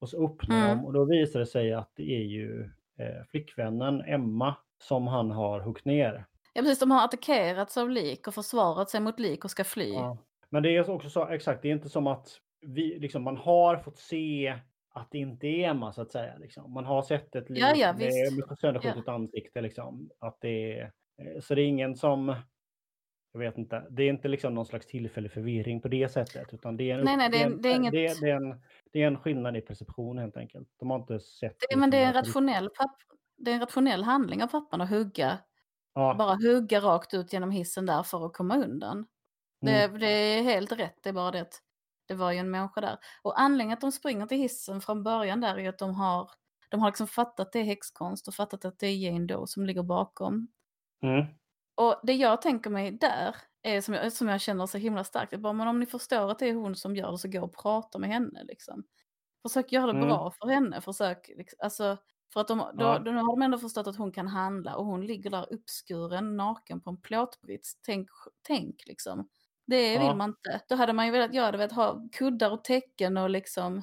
Och så öppnar Mm. de och då visar det sig att det är ju eh, flickvännen Emma som han har huggit ner. Ja precis, de har attackerats av lik och försvarat sig mot lik och ska fly. Ja. Men det är också så, exakt, det är inte som att vi, liksom, man har fått se att det inte är Emma så att säga. Liksom. Man har sett ett lik Ja, ja, med, sönderskjutet ansikte. Liksom. Att det är, eh, så det är ingen som, jag vet inte, det är inte liksom någon slags tillfällig förvirring på det sättet. Utan det är en, Nej, nej, det är- en- det är inget- det, är- det, är en, det är en skillnad i perception helt enkelt. De har inte sett. Det, men det är, en liksom, rationell papp, det är en rationell handling av pappan att hugga. Ja, Bara hugga rakt ut genom hissen där för att komma undan. Det, mm, det är helt rätt, det är bara det att det var ju en människa där. Och anledningen att de springer till hissen från början där är att de har, de har liksom fattat att det är häxkonst och fattat att det är Jane Doe som ligger bakom. mm, Och det jag tänker mig där är som jag, som jag känner så himla starkt. Jag bara, men om ni förstår att det är hon som gör det så gå och prata med henne liksom. Försök göra det Mm. bra för henne. Försök, liksom, alltså, för att de, då, Ja. då har de ändå förstått att hon kan handla och hon ligger där uppskuren naken på en plåtbrits. Tänk, tänk liksom. Det vill Ja. man inte. Då hade man ju velat, jag hade velat ha kuddar och tecken och liksom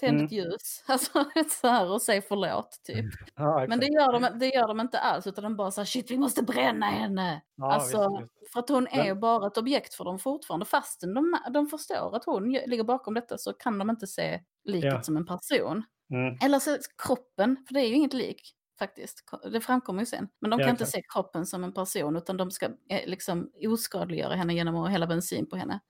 tänd Mm. ett ljus. Alltså så här och säg förlåt typ. ja, Men det gör, de, det gör de inte alls utan de bara så här, shit vi måste bränna henne. Ja, alltså, visst, visst. För att hon är Men- bara ett objekt för dem fortfarande. Fastän de, de förstår att hon ligger bakom detta så kan de inte se liket Ja. som en person. Mm, Eller så kroppen, för det är ju inget lik faktiskt. Det framkommer ju sen. Men de Ja, kan inte exakt. se kroppen som en person utan de ska eh, liksom oskadliggöra henne genom att hälla bensin på henne.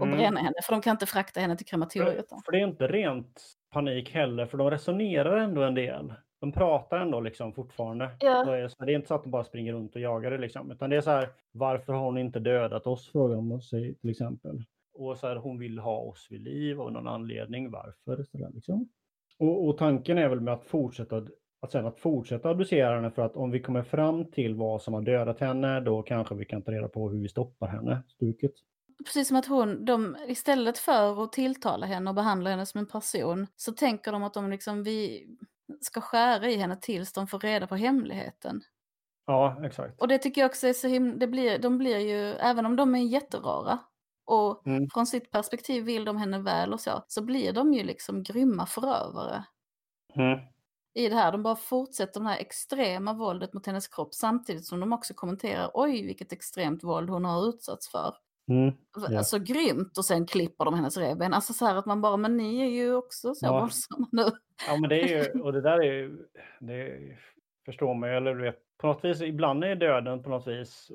Och Mm. bränna henne, för de kan inte frakta henne till krematoriet. då. För det är inte rent panik heller, för de resonerar ändå en del. De pratar ändå liksom fortfarande. Ja. Är så det är inte så att de bara springer runt och jagar det liksom. Utan det är så här, varför har hon inte dödat oss? Frågar de sig till exempel. Och så här, hon vill ha oss vid liv av någon anledning. Varför? Så där, liksom. och, och tanken är väl med att fortsätta att sen att fortsätta abducera henne för att om vi kommer fram till vad som har dödat henne då kanske vi kan ta reda på hur vi stoppar henne, stuket. Precis som att hon, de, istället för att tilltala henne och behandla henne som en person så tänker de att de liksom, vi ska skära i henne tills de får reda på hemligheten. Ja, exakt. Och det tycker jag också är så himla, det blir, de blir ju, även om de är jätterara och Mm. från sitt perspektiv vill de henne väl och så, så blir de ju liksom grymma förövare Mm. I det här. De bara fortsätter det här extrema våldet mot hennes kropp samtidigt som de också kommenterar, oj vilket extremt våld hon har utsatts för. Mm. Ja. Alltså grymt och sen klipper de hennes revben. Alltså så här att man bara, men ni är ju också så Ja. våldsamma nu. Ja, men det är ju, och det där är ju, det förstår man ju, eller du vet, på något vis, ibland är döden på något vis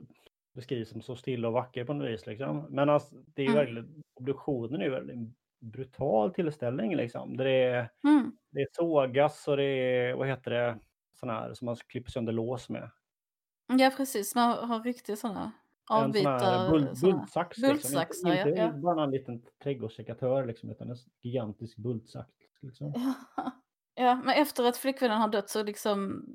beskrivs som så stilla och vacker på något vis liksom. Men alltså, det är ju Mm. verkligen, obduktionen är ju väldigt brutal tillställning liksom. Där det är, Mm. det är sågas och det är, vad heter det, sådana här som man klipper sönder lås med. Ja precis, man har riktigt sådana En avbitar. bul, såna- bultsax. bultsaxar, liksom. Inte, ja, inte ja. bara en liten trädgårdssekatör liksom, utan en gigantisk bultsax. Liksom. Ja, men efter att flickvännen har dött så liksom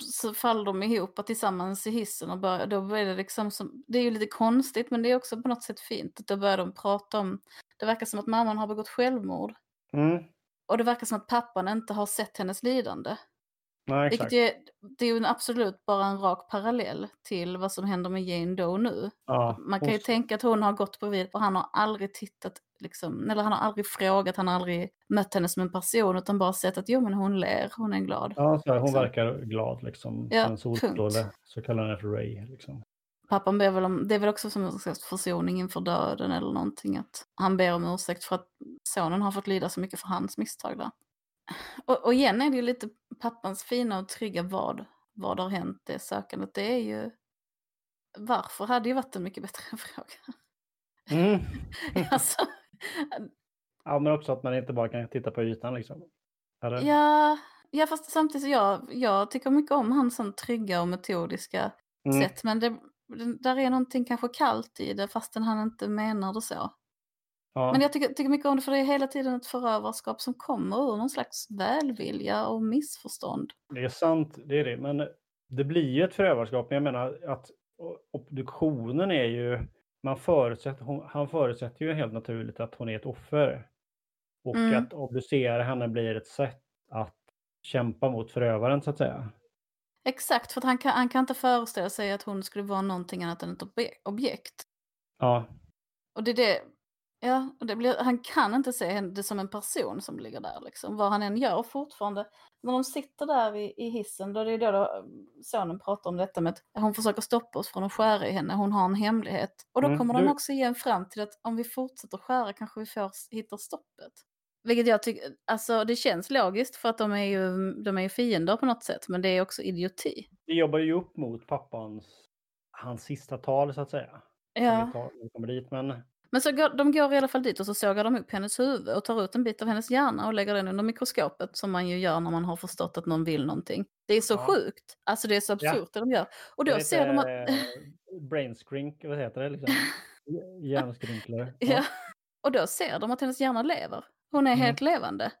så faller de ihop tillsammans i hissen och börjar, då blir det liksom som, det är ju lite konstigt men det är också på något sätt fint. Då börjar de prata om Det verkar som att mamman har begått självmord. Mm. Och det verkar som att pappan inte har sett hennes lidande. Nej. Vilket är, det är ju en absolut bara en rak parallell till vad som händer med Jane Doe nu. Ja, Man kan ju hon- tänka att hon har gått bredvid och han har aldrig tittat, liksom, eller han har aldrig frågat, han har aldrig mött henne som en person utan bara sett att jo men hon ler, hon är glad. Ja, så här, hon Så. verkar glad liksom. Ja, en solstråle. Så kallar han henne för Ray. Liksom. Pappan ber väl om, det är väl också som en slags försoning inför döden eller någonting. Att han ber om ursäkt för att sonen har fått lida så mycket för hans misstag där. Och, och igen är det ju lite pappans fina och trygga vad, vad har hänt det sökandet. Det är ju varför hade ju varit en mycket bättre fråga. Mm. alltså, Ja, men också att man inte bara kan titta på ytan liksom. Eller? ja, ja, fast samtidigt så jag, jag tycker mycket om hans sån trygga och metodiska Mm. sätt. Men det, där är någonting kanske kallt i det fastän han inte menar det så. Ja. Men jag tycker, tycker mycket om det för det är hela tiden ett förövarskap som kommer ur någon slags välvilja och missförstånd. Det är sant, det är det. Men det blir ju ett förövarskap. Men jag menar att obduktionen är ju... Man förutsätter, hon, han förutsätter ju helt naturligt att hon är ett offer. Och Mm. att obducera henne blir ett sätt att kämpa mot förövaren så att säga. Exakt, för han kan, han kan inte föreställa sig att hon skulle vara någonting annat än ett obje- objekt. Ja, Och det är det, ja, och det blir, han kan inte se henne- det som en person som ligger där liksom. Vad han än gör fortfarande. När de sitter där i, i hissen, då är det då, då sonen pratar om detta med att hon försöker stoppa oss från att skära i henne, hon har en hemlighet. Och då Mm, kommer du- de också igen fram till att om vi fortsätter skära kanske vi får, hittar stoppet. Vilket jag tycker, alltså det känns logiskt för att de är ju, de är ju fiender på något sätt, men det är också idioti. det jobbar ju upp mot pappans, hans sista tal så att säga. Ja. tar, kommer dit. Men Men så går, de går i alla fall dit och så sågar de upp hennes huvud och tar ut en bit av hennes hjärna och lägger den under mikroskopet som man ju gör när man har förstått att någon vill någonting. Det är så Ja. sjukt. Alltså det är så Ja. absurt det de gör. Och då ser de att... eh, brain skrink, vad heter det liksom? Hjärnskrynklar. ja. Och då ser de att hennes hjärna lever. Hon är Mm. helt levande.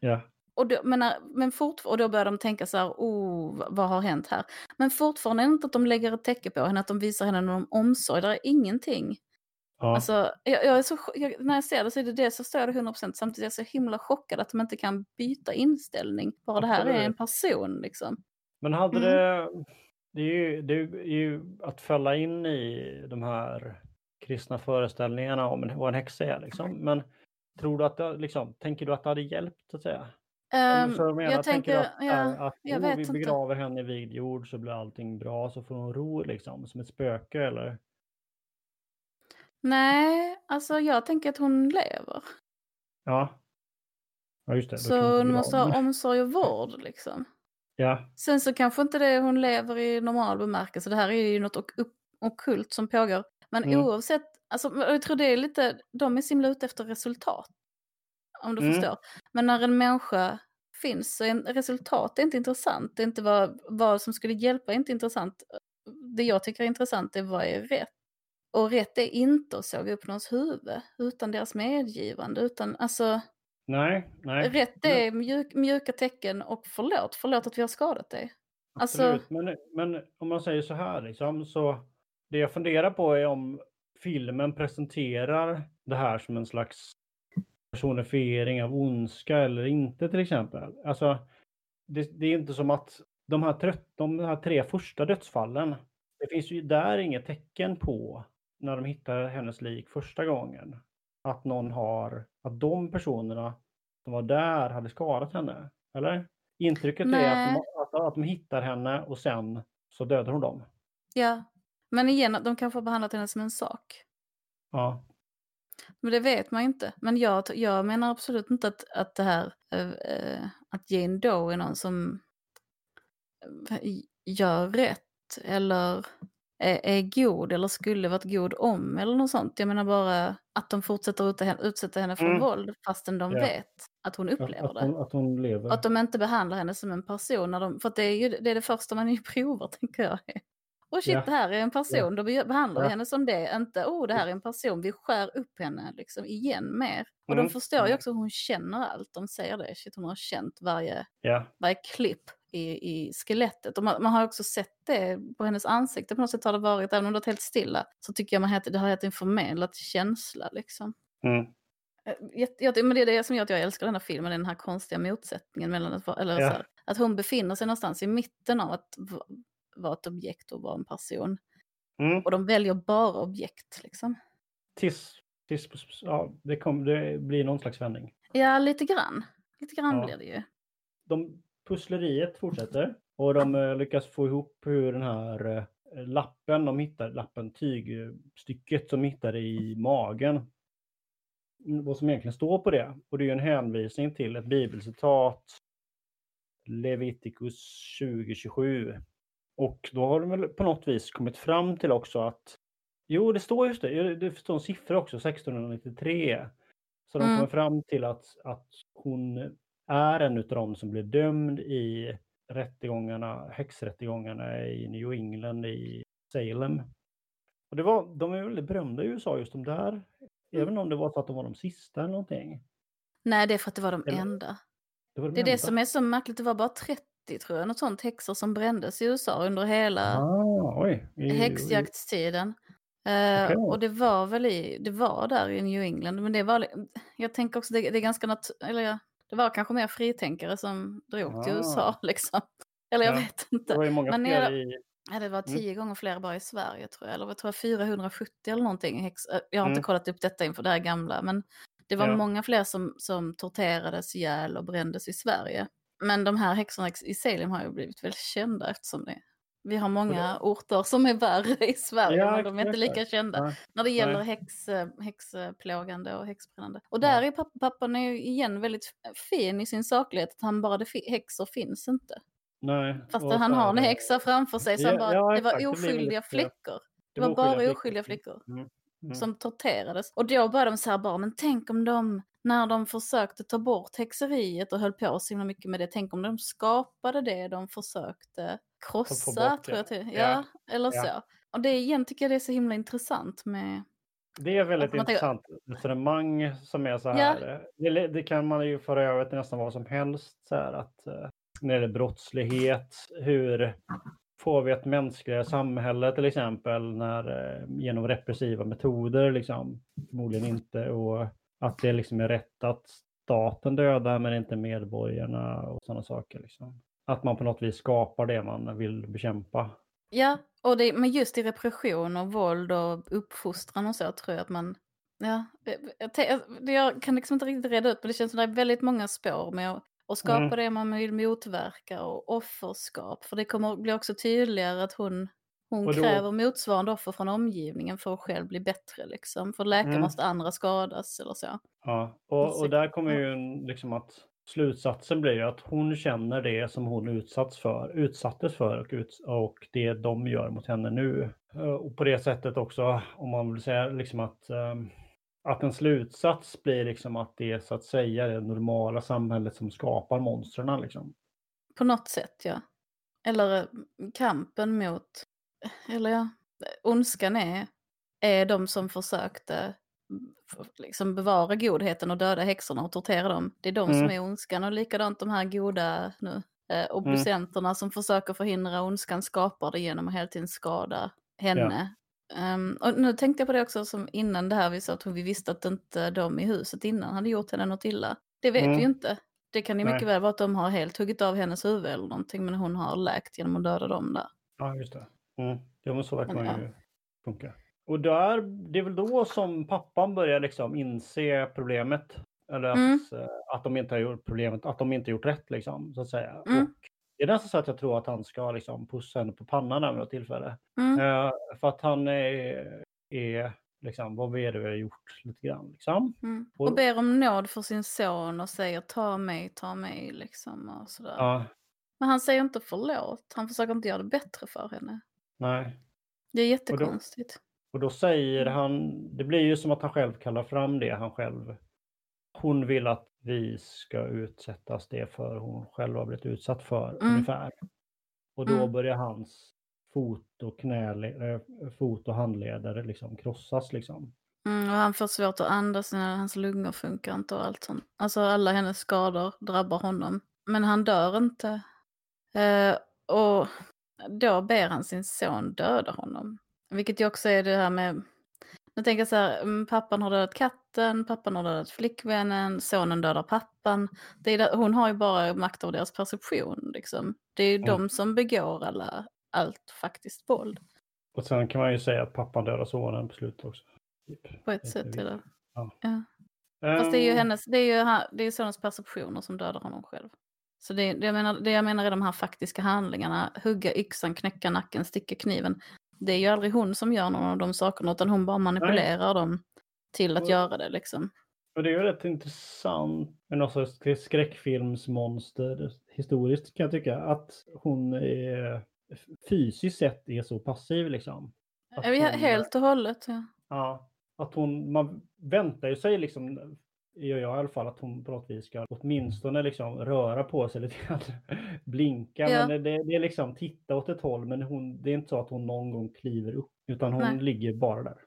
ja. Och då, men, men och då börjar de tänka så här, oh, vad- har hänt här? Men fortfarande är det inte att de lägger ett täcke på henne, att de visar henne någon omsorg. Det är ingenting. ja. Alltså, jag, jag är så, jag, när jag ser det så är det det så står det 100% samtidigt är jag så himla chockad att de inte kan byta inställning. Bara det här är en person liksom. Men hade Mm. det... Det är, ju, det är ju att fälla in i de här kristna föreställningarna om vad en häxa är. Liksom. Men tror du att det, liksom, tänker du att det hade hjälpt så att säga? Vad jag menar? jag tänker att, ja, äh, att jag oh, vi inte. begraver henne i vigd jord så blir allting bra så får hon ro liksom, som ett spöke eller? nej, alltså jag tänker att hon lever. Ja. Ja just det. Så inte hon måste ha omsorg och vård liksom. Ja, Sen så kanske inte det hon lever i normal bemärkelse. Det här är ju något ok- ok- ockult som pågår. Men Mm. oavsett, alltså, jag tror det är lite, de är så himla ute efter resultat. Om du Mm. förstår. Men när en människa finns så är resultat är inte intressant. Det är inte vad, vad som skulle hjälpa är inte intressant. Det jag tycker är intressant är vad är rätt. Och rätt är inte att såga upp någons huvud utan deras medgivande. Utan alltså, nej, nej. rätt är mjuk, mjuka tecken och förlåt, förlåt att vi har skadat dig. Alltså, Absolut. Men, men om man säger så här, liksom, så det jag funderar på är om filmen presenterar det här som en slags personifiering av ondska eller inte till exempel. Alltså, det, det är inte som att de här, trött, de här tre första dödsfallen, det finns ju där inget tecken på när de hittar hennes lik första gången. Att någon har, att de personerna som var där hade skadat henne. Eller? Intrycket är att Nej. de, att, att de hittar henne och sen så dödar hon dem. Ja, men igen, de kanske har behandlat henne som en sak. Ja. Men det vet man inte. Men jag, jag menar absolut inte att, att det här, eh, att Jane Doe är någon som eh, gör rätt eller är, är god eller skulle varit god om eller något sånt. Jag menar bara att de fortsätter ut, utsätta henne för Mm. våld fastän de Ja. vet att hon Att, upplever att, det. hon, att hon lever. Och att de inte behandlar henne som en person. När de, för att det är ju det, är det första man ju provar, tänker jag. Och shit, Ja. det här är en person. Då be- behandlar vi Ja. henne som det. Inte, oh, det här är en person. Vi skär upp henne liksom igen mer. Och de Mm. förstår ju Mm. också att hon känner allt. De säger det. Shit, hon har känt varje, Ja. varje klipp i, i skelettet. Och man, man har också sett det på hennes ansikte. På något sätt har det varit, även om det har varit helt stilla, så tycker jag man heter, det har gett en förmedlat känsla liksom. Mm. Eh, jätte- jag- Men det är det som gör att jag älskar den här filmen, den här konstiga motsättningen mellan eller Ja. så här, att hon befinner sig någonstans i mitten av att vara ett objekt och vara en person. Mm. Och de väljer bara objekt liksom. Tills, tills ja, det, kom, det blir någon slags vändning. Ja, lite grann. Lite grann Ja. blir det ju. De, pussleriet fortsätter och de eh, lyckas få ihop hur den här eh, lappen de hittar, lappen, tygstycket som hittar i magen. Mm, Vad som egentligen står på det. Och det är en hänvisning till ett bibelcitat. Leviticus 2027. Och då har de väl på något vis kommit fram till också att Jo, det står just det. Det står en siffra också, 1693. Så de Mm. kommer fram till att, att hon är en av dem som blev dömd i rättegångarna, häxrättegångarna i New England i Salem. Och det var, de är väldigt berömda i USA just de där. Även om det var för att de var de sista eller någonting. Nej, det är för att det var de Eller- enda. Det, var de Det är det enda. som är så märkligt, det var bara 30 tror jag, något sånt häxor som brändes i USA under hela Ah, oj. I- häxjaktstiden. Okej. och det var väl i, det var där i New England, men det var, jag tänker också, det, det är ganska nat- eller det var kanske mer fritänkare som drog till Ah. USA liksom. Eller jag Ja, vet Det inte. var ju många Men fler i... Ja, det var Mm. tio gånger fler bara i Sverige tror jag, eller jag tror jag 470 eller någonting. Häx, eh, jag har inte Mm. kollat upp detta inför det här gamla, men det var Ja. många fler som, som torterades ihjäl och brändes i Sverige. Men de här häxorna i Salem har ju blivit väldigt kända eftersom det, vi har många orter som är värre i Sverige, Ja, men de är inte lika kända Ja. när det gäller Nej. häx, eh, häxplågande och häxbrännande. Och där är pappa, pappan är ju igen väldigt fin i sin saklighet, att han bara, det häxor finns inte. Nej. Fast han har en häxa framför sig, så han bara, ja, det var det oskyldiga lite- flickor. Det var bara oskyldiga flickor Mm. Mm. som torterades. Och då började de så här bara, men tänk om de, när de försökte ta bort häxeriet och höll på så himla mycket med det, tänk om de skapade det de försökte krossa, bort tror jag till. Ja, Ja. eller Ja. så. Och det igen tycker jag det är så himla intressant med, Det är väldigt tänker- intressant resonemang som är så här. Det, det kan man ju föra över till nästan vad som helst. Så här, att, eh, när det gäller brottslighet, hur får vi ett mänskligare samhälle till exempel när, eh, genom repressiva metoder? Liksom, förmodligen inte. Och att det liksom är rätt att staten dödar men inte medborgarna och sådana saker. Liksom. Att man på något vis skapar det man vill bekämpa. ja, och det, men just i repression och våld och uppfostran och så tror jag att man, ja, jag, jag, jag kan liksom inte riktigt reda ut, men det känns som det är väldigt många spår med att och skapa Mm. det man vill motverka och offerskap. För det kommer bli också tydligare att hon, hon Och då- kräver motsvarande offer från omgivningen för att själv bli bättre. Liksom. För läkare Mm. måste andra skadas eller så. Ja, och, och där kommer ju liksom att slutsatsen blir att hon känner det som hon utsatts för, utsattes för och, ut, och det de gör mot henne nu. Eh, Och på det sättet också, om man vill säga liksom att, ehm, att en slutsats blir liksom att det är så att säga det normala samhället som skapar monstren liksom. På något sätt, ja. Eller eh, kampen mot, eller ja, ondskan är, är de som försökte mm, liksom bevara godheten och döda häxorna och tortera dem. Det är de som Mm. är ondskan och likadant de här goda nu, eh, obducenterna som försöker förhindra ondskan skapar det genom att hela tiden skada henne. Ehm, och nu tänkte jag på det också som innan det här vi sa att vi visste att inte de i huset innan hade gjort henne något illa. Det vet Mm. vi ju inte. Det kan ju Nej. mycket väl vara att de har helt huggit av hennes huvud eller någonting men hon har läkt genom att döda dem där. Ja, just det. Mm. Ja, men så verkar man ju funka. Och där, det är väl då som pappan börjar liksom inse problemet. Eller att, Mm. eh, att de inte har gjort problemet, att de inte gjort rätt liksom, så att säga. Mm. Och det är nästan så att jag tror att han ska liksom pussa henne på pannan vid något tillfälle. Mm. Eh, för att han är, är liksom, vad är det vi har gjort lite grann liksom. Mm. Och- Och ber om nåd för sin son och säger ta mig, ta mig liksom och sådär. Ja, Men han säger inte förlåt, han försöker inte göra det bättre för henne. Nej. Det är jättekonstigt. Och då säger Mm. han, det blir ju som att han själv kallar fram det han själv. Hon vill att vi ska utsättas det för hon själv har blivit utsatt för Mm. ungefär. Och då Mm. börjar hans fot och knä, äh, fot och handleder liksom krossas liksom. Mm, och han får svårt att andas när hans lungor funkar inte och allt sånt. Alltså alla hennes skador drabbar honom. Men han dör inte. Eh, och då ber han sin son döda honom. Vilket ju också är det här med, nu tänker jag så här, mm, pappan har dödat katten pappan har dödat flickvännen, sonen dödar pappan. Det är där, hon har ju bara makt över deras perception. Liksom. Det är ju Mm. de som begår alla, allt faktiskt våld. Och sen kan man ju säga att pappan dödar sonen på slutet också. Typ. På ett Det är sätt. inte Eller? Ja. Ja. Fast det är ju, Ehm, hennes, det är ju, det är sonens perceptioner som dödar honom själv. Så det, det, jag menar, det jag menar är de här faktiska handlingarna, hugga yxan, knäcka nacken, sticka kniven. Det är ju aldrig hon som gör någon av de sakerna, utan hon bara manipulerar dem till att Och- göra det liksom. Och det är ju rätt intressant med något sorts skräckfilmsmonster historiskt kan jag tycka. Att hon är, fysiskt sett är så passiv liksom. Att hon- Helt och hållet, ja. Ja, att hon, man väntar ju sig liksom, gör jag i alla fall, att hon på något vis ska åtminstone liksom röra på sig lite grann. Blinka, Ja. men det, det är liksom titta åt ett håll, men hon, det är inte så att hon någon gång kliver upp, utan hon Nej. ligger bara där.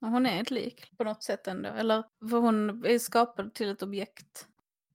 Hon är ett lik på något sätt ändå. Eller för hon är skapad till ett objekt.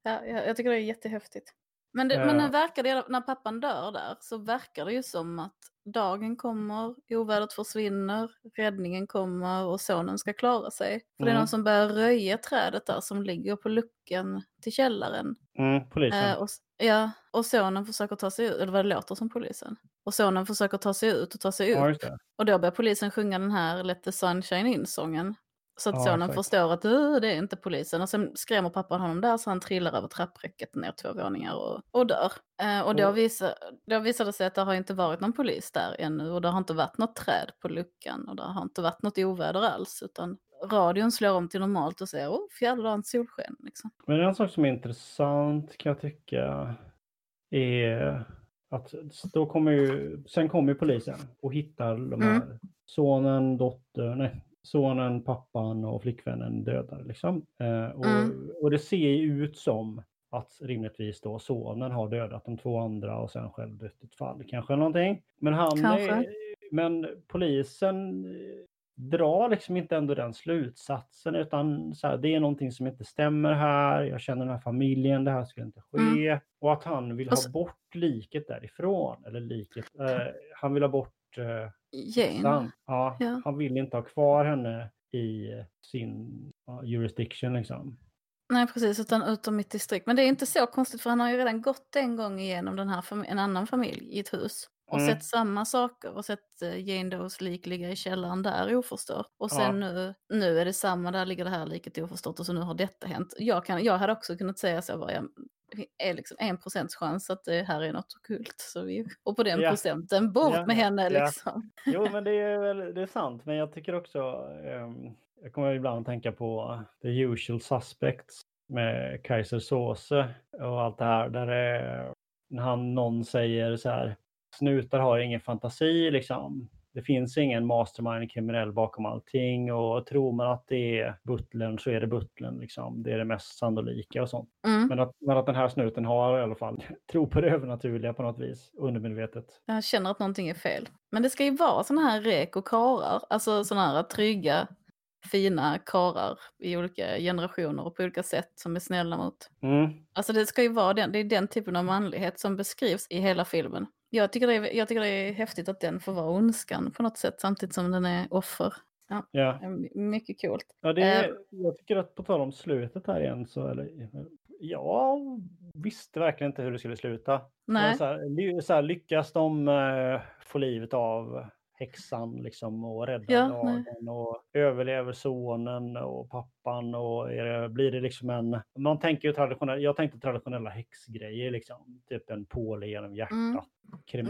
Ja, jag, jag tycker det är jättehäftigt. Men, det, men Ja. det verkar det, när pappan dör där så verkar det ju som att dagen kommer, ovädret försvinner, räddningen kommer och sonen ska klara sig. För det är Mm. någon som börjar röja trädet där som ligger på luckan till källaren. Mm, polisen. Eh, och, ja, och sonen försöker ta sig ut, eller vad det låter som polisen. Och sonen försöker ta sig ut och ta sig det. Och då börjar polisen sjunga den här Let the sunshine in-sången. Så att Ja, sonen exakt. förstår att "Åh, det är inte polisen. Och sen skrämmer pappan honom där så han trillar över trappräcket ner två våningar och, och dör. Eh, och då, visar, då visar det sig att det har inte varit någon polis där ännu. Och det har inte varit något träd på luckan. Och det har inte varit något oväder alls. Utan radion slår om till normalt och säger åh, fjälldagens solsken. Liksom. Men en sak som är intressant kan jag tycka är att då kommer ju, sen kommer ju polisen och hittar de här Mm. sonen, dottern, nej, sonen, pappan och flickvännen dödade liksom. Eh, och, Mm. och det ser ju ut som att rimligtvis då sonen har dödat de två andra och sen själv dött ett fall kanske någonting. Men han Kanske. är, men polisen eh, drar liksom inte ändå den slutsatsen utan så här, det är någonting som inte stämmer här. Jag känner den här familjen, det här ska inte ske. Och att han vill Mm. Ha bort liket därifrån. Eller liket, eh, han vill ha bort eh, Jane. San. Ja, Ja. Han vill inte ha kvar henne i sin ja, jurisdiction liksom. Nej precis, utan utom mitt distrikt. Men det är inte så konstigt för han har ju redan gått en gång igenom den här en annan familj i ett hus. Och Mm. sett samma saker och sett uh, Jane Does lik ligga i källaren där oförstört. Och sen nu, nu är det samma, där ligger det här liket oförstört och så nu har detta hänt. Jag, kan, jag hade också kunnat säga så bara, ja, är liksom en procents chans att det här är något okult. Så vi, och på den Ja. procenten, bort Ja, med henne ja. liksom. Jo, men det är, väl, det är sant. Men jag tycker också, ehm, jag kommer ibland att tänka på The Usual Suspects med Kaiser Soze och allt det här. Där det, när han, någon säger så här, snutar har ingen fantasi liksom. Det finns ingen mastermind kriminell bakom allting och tror man att det är butlern så är det butlern liksom. Det är det mest sannolika och sånt. Mm. Men att, men att den här snuten har i alla fall tro på det övernaturliga på något vis, undermedvetet. Jag känner att någonting är fel. Men det ska ju vara sådana här rek och karar, alltså sådana här trygga, fina karar i olika generationer och på olika sätt som är snälla mot. Mm. Alltså det ska ju vara den, det är den typen av manlighet som beskrivs i hela filmen. Jag tycker, det är, jag tycker det är häftigt att den får vara ondskan på något sätt samtidigt som den är offer. Ja. Mycket coolt. Ja, det är, jag tycker att på tal om slutet här igen så, eller, jag visste verkligen inte hur det skulle sluta. Nej, Så här, så här, lyckas de eh, få livet av häxan liksom och rädda Ja, dagen och överlever sonen och pappan och det, blir det liksom en, man tänker ju traditionell, jag tänkte traditionella häxgrejer liksom, typ en påle genom hjärtat, Mm. Krem,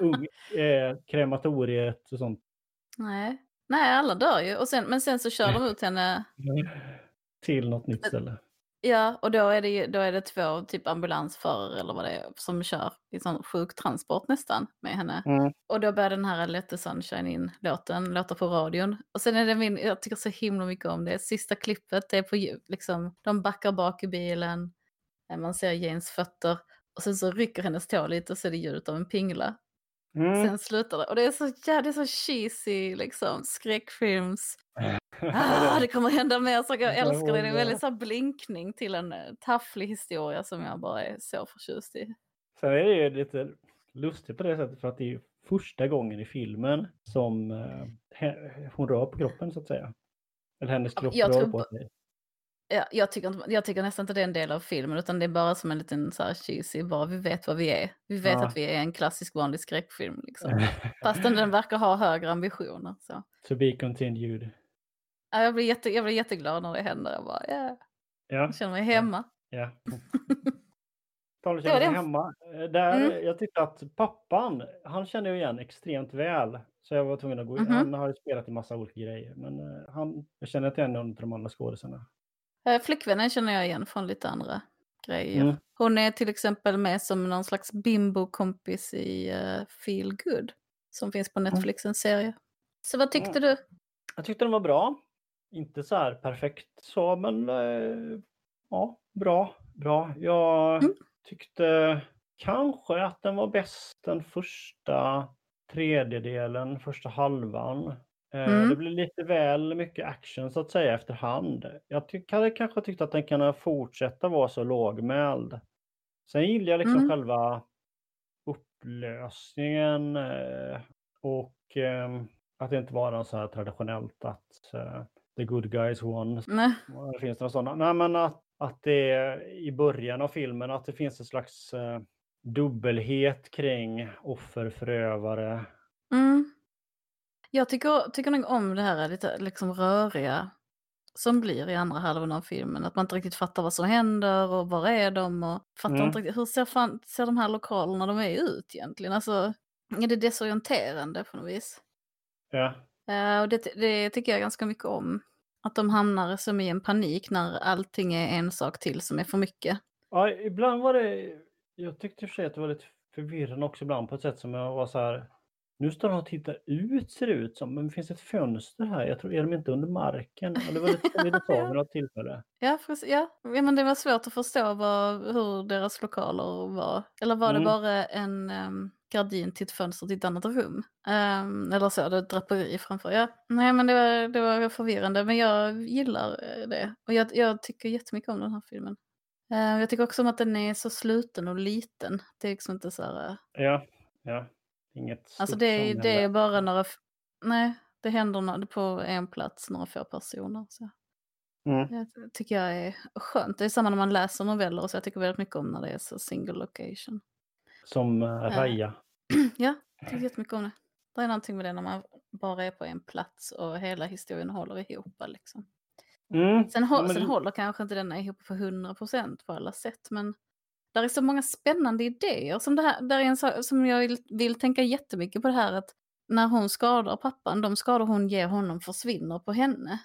ung, eh, krematoriet och sånt. nej. Nej, alla dör ju. Och sen, men sen så kör de ut henne Till något nytt ställe. Ja, och då är det, då är det två typ ambulansförare eller vad det är som kör i sån sjuktransport nästan med henne. Mm. Och då börjar den här Let the sunshine in-låten låta på radion. Och sen är det min, jag tycker så himla mycket om det, sista klippet, det är på liksom, de backar bak i bilen, eh, man ser Janes fötter och sen så rycker hennes tå lite och så är det ljudet av en pingla. Mm. Sen slutar det. Och det är så, ja, det är så cheesy, liksom, skräckfilms. Ah, det kommer hända mer saker. Jag älskar det. Det är en väldigt så blinkning till en eh, tafflig historia som jag bara är så förtjust i. Sen är det ju lite lustigt på det sättet för att det är första gången i filmen som eh, hon rör på kroppen så att säga. Eller hennes kropp jag rör på sig. Ja, jag, tycker inte, jag tycker nästan inte det är en del av filmen utan det är bara som en liten så här cheesy, bara vi vet vad vi är. Vi vet Ja. att vi är en klassisk vanlig skräckfilm liksom. Fastän den verkar ha högre ambitioner. Så. to be continued. Ja, jag, blir jätte, jag blir jätteglad när det händer. Jag bara, yeah, Ja, jag känner mig hemma. ja. Tal om känner hemma. eh, Där, Mm. Jag tyckte att pappan, han kände jag igen extremt väl. Så jag var tvungen att gå in. Mhm. Han har ju spelat i massa olika grejer. Men eh, han, jag känner inte igen någon av de andra skådisarna. Eh, Flickvännen känner jag igen från lite andra grejer. Mm. Hon är till exempel med som någon slags bimbo-kompis i uh, Feel Good. Som finns på Netflix, en serie. Så vad tyckte Mm. du? Jag tyckte den var bra. Inte så här perfekt så, men eh, ja, bra. bra. Jag Mm. tyckte kanske att den var bäst den första tredjedelen, första halvan. Eh, Mm. Det blev lite väl mycket action så att säga efterhand. Jag ty- hade kanske tyckt att den kan fortsätta vara så lågmäld. Sen gillar jag liksom Mm. själva upplösningen eh, och ehm, att det inte var så här traditionellt att eh, the good guys won. Nej. Finns det några sådana? Nej, men att, att det är i början av filmen att det finns en slags dubbelhet kring offer, förövare. Mm. Jag tycker, tycker nog om det här lite liksom röriga som blir i andra halvan av filmen. Att man inte riktigt fattar vad som händer och var är de och fattar Mm. inte riktigt hur ser, fan, ser de här lokalerna de är ut egentligen. Alltså är det desorienterande på något vis. Ja, Eh, och det, det tycker jag ganska mycket om. Att de hamnar som i en panik när allting är en sak till som är för mycket. ja ibland var det, jag tyckte i och för sig att det var lite förvirrande också ibland på ett sätt som jag var så här, nu står de och tittar ut ser det ut som, men det finns ett fönster här, jag tror, är de inte under marken? Eller var det lite så vid något tillfälle? Ja, precis, ja. ja, men det var svårt att förstå vad, hur deras lokaler var. Eller var Mm. det bara en um, gardin till ett fönster till ett annat rum? Ehm, eller så, det ett draperi framför. Ja, nej men det var, det var förvirrande, men jag gillar eh, det. Och jag, jag tycker jättemycket om den här filmen. Eh, jag tycker också om att den är så sluten och liten. Det är liksom inte så här... eh, Ja, ja. Inget Alltså det är, det är bara några... Nej, det händer på en plats, några få personer. Så. Mm. Det tycker jag är skönt. Det är samma när man läser noveller, så jag tycker väldigt mycket om när det är så single location. Som uh, Raja. ja, jag tycker jättemycket om det. Det är någonting med det när man bara är på en plats och hela historien håller ihop. Liksom. Mm. Sen, hå- Ja, men sen håller kanske inte denna ihop på 100% på alla sätt, men där är så många spännande idéer. Som, det här, där är en sak som jag vill, vill tänka jättemycket på det här att när hon skadar pappan, de skador hon ger honom försvinner på henne.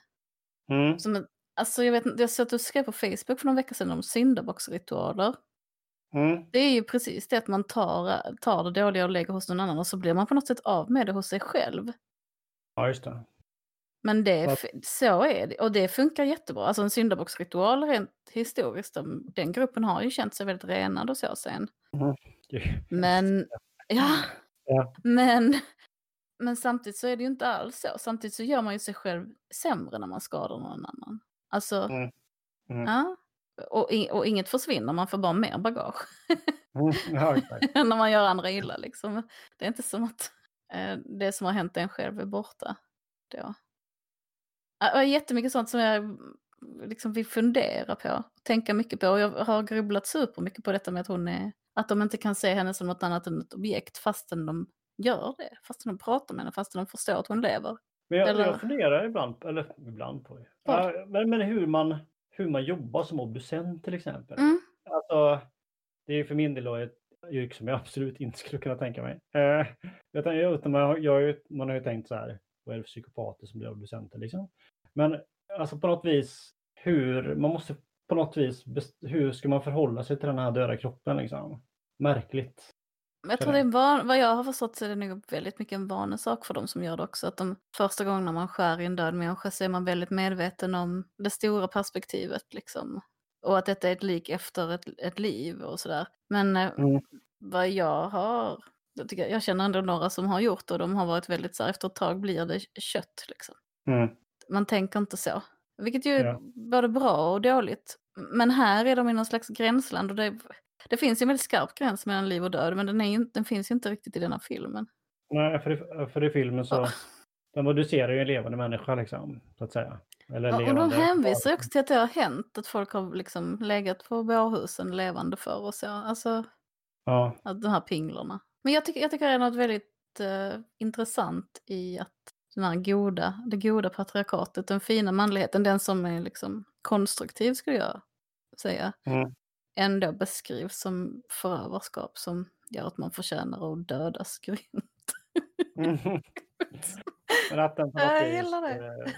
Mm. Som alltså jag vet jag såg att du skrev på Facebook för någon vecka sedan om syndabocksritualer. Mm. Det är ju precis det att man tar, tar det dåliga och lägger hos någon annan och så blir man på något sätt av med det hos sig själv. Ja, just det. Men det, Så är det, och det funkar jättebra. Alltså en syndabocksritual rent historiskt, de, den gruppen har ju känt sig väldigt renad och så sen. Men, ja, Ja. men, men samtidigt så är det ju inte alls så. Samtidigt så gör man ju sig själv sämre när man skadar någon annan. Alltså, Mm. Mm. ja. Och, och inget försvinner, man får bara mer bagage. Mm. Ja, när man gör andra illa liksom. Det är inte som att eh, det som har hänt en själv är borta. Då. Ja, jättemycket sånt som jag mm, liksom vill fundera på, tänka mycket på. Och jag har grubblat supermycket på detta med att hon är, att de inte kan se henne som något annat än ett objekt fastän de gör det. Fastän de pratar med henne, fastän de förstår att hon lever. Men jag, Eller- jag funderar ibland, eller ibland på ja, men, men hur, man, hur man jobbar som obducent till exempel. Mm. Alltså, det är för min del ett yrke som jag absolut inte skulle kunna tänka mig. Eh, jag, utan man, jag, man har ju tänkt så här, vad är det för psykopater som blir obducenter liksom? Men alltså på något vis, hur, man måste på något vis, hur ska man förhålla sig till den här döda kroppen liksom? Märkligt. Men jag tror det är en van, vad jag har förstått så är det nog väldigt mycket en vanesak för de som gör det också. Att de första gångerna man skär i en död människa så är man väldigt medveten om det stora perspektivet liksom. Och att detta är ett lik efter ett, ett liv och sådär. Men eh, Mm. vad jag har, jag, tycker, jag känner ändå några som har gjort det och de har varit väldigt så här, efter ett tag blir det kött liksom. Mm. Man tänker inte så. Vilket ju Ja. är både bra och dåligt. Men här är de i någon slags gränsland och det, det finns ju en väldigt skarp gräns mellan liv och död men den, ju, den finns ju inte riktigt i denna filmen. Nej, för i, för i filmen så, Ja. de obducerar ju en levande människa liksom, så att säga. Eller Ja, och de hänvisar också till att det har hänt att folk har liksom legat på bårhusen levande förr och så. Alltså Ja. att de här pinglarna. Men jag tycker, jag tycker det är något väldigt eh, intressant i att den här goda, det goda patriarkatet, den fina manligheten, den som är liksom konstruktiv skulle jag säga, Mm. ändå beskrivs som förövarskap som gör att man förtjänar att dödas grymt. Mm. Men att den på något Jag gillar det. eh,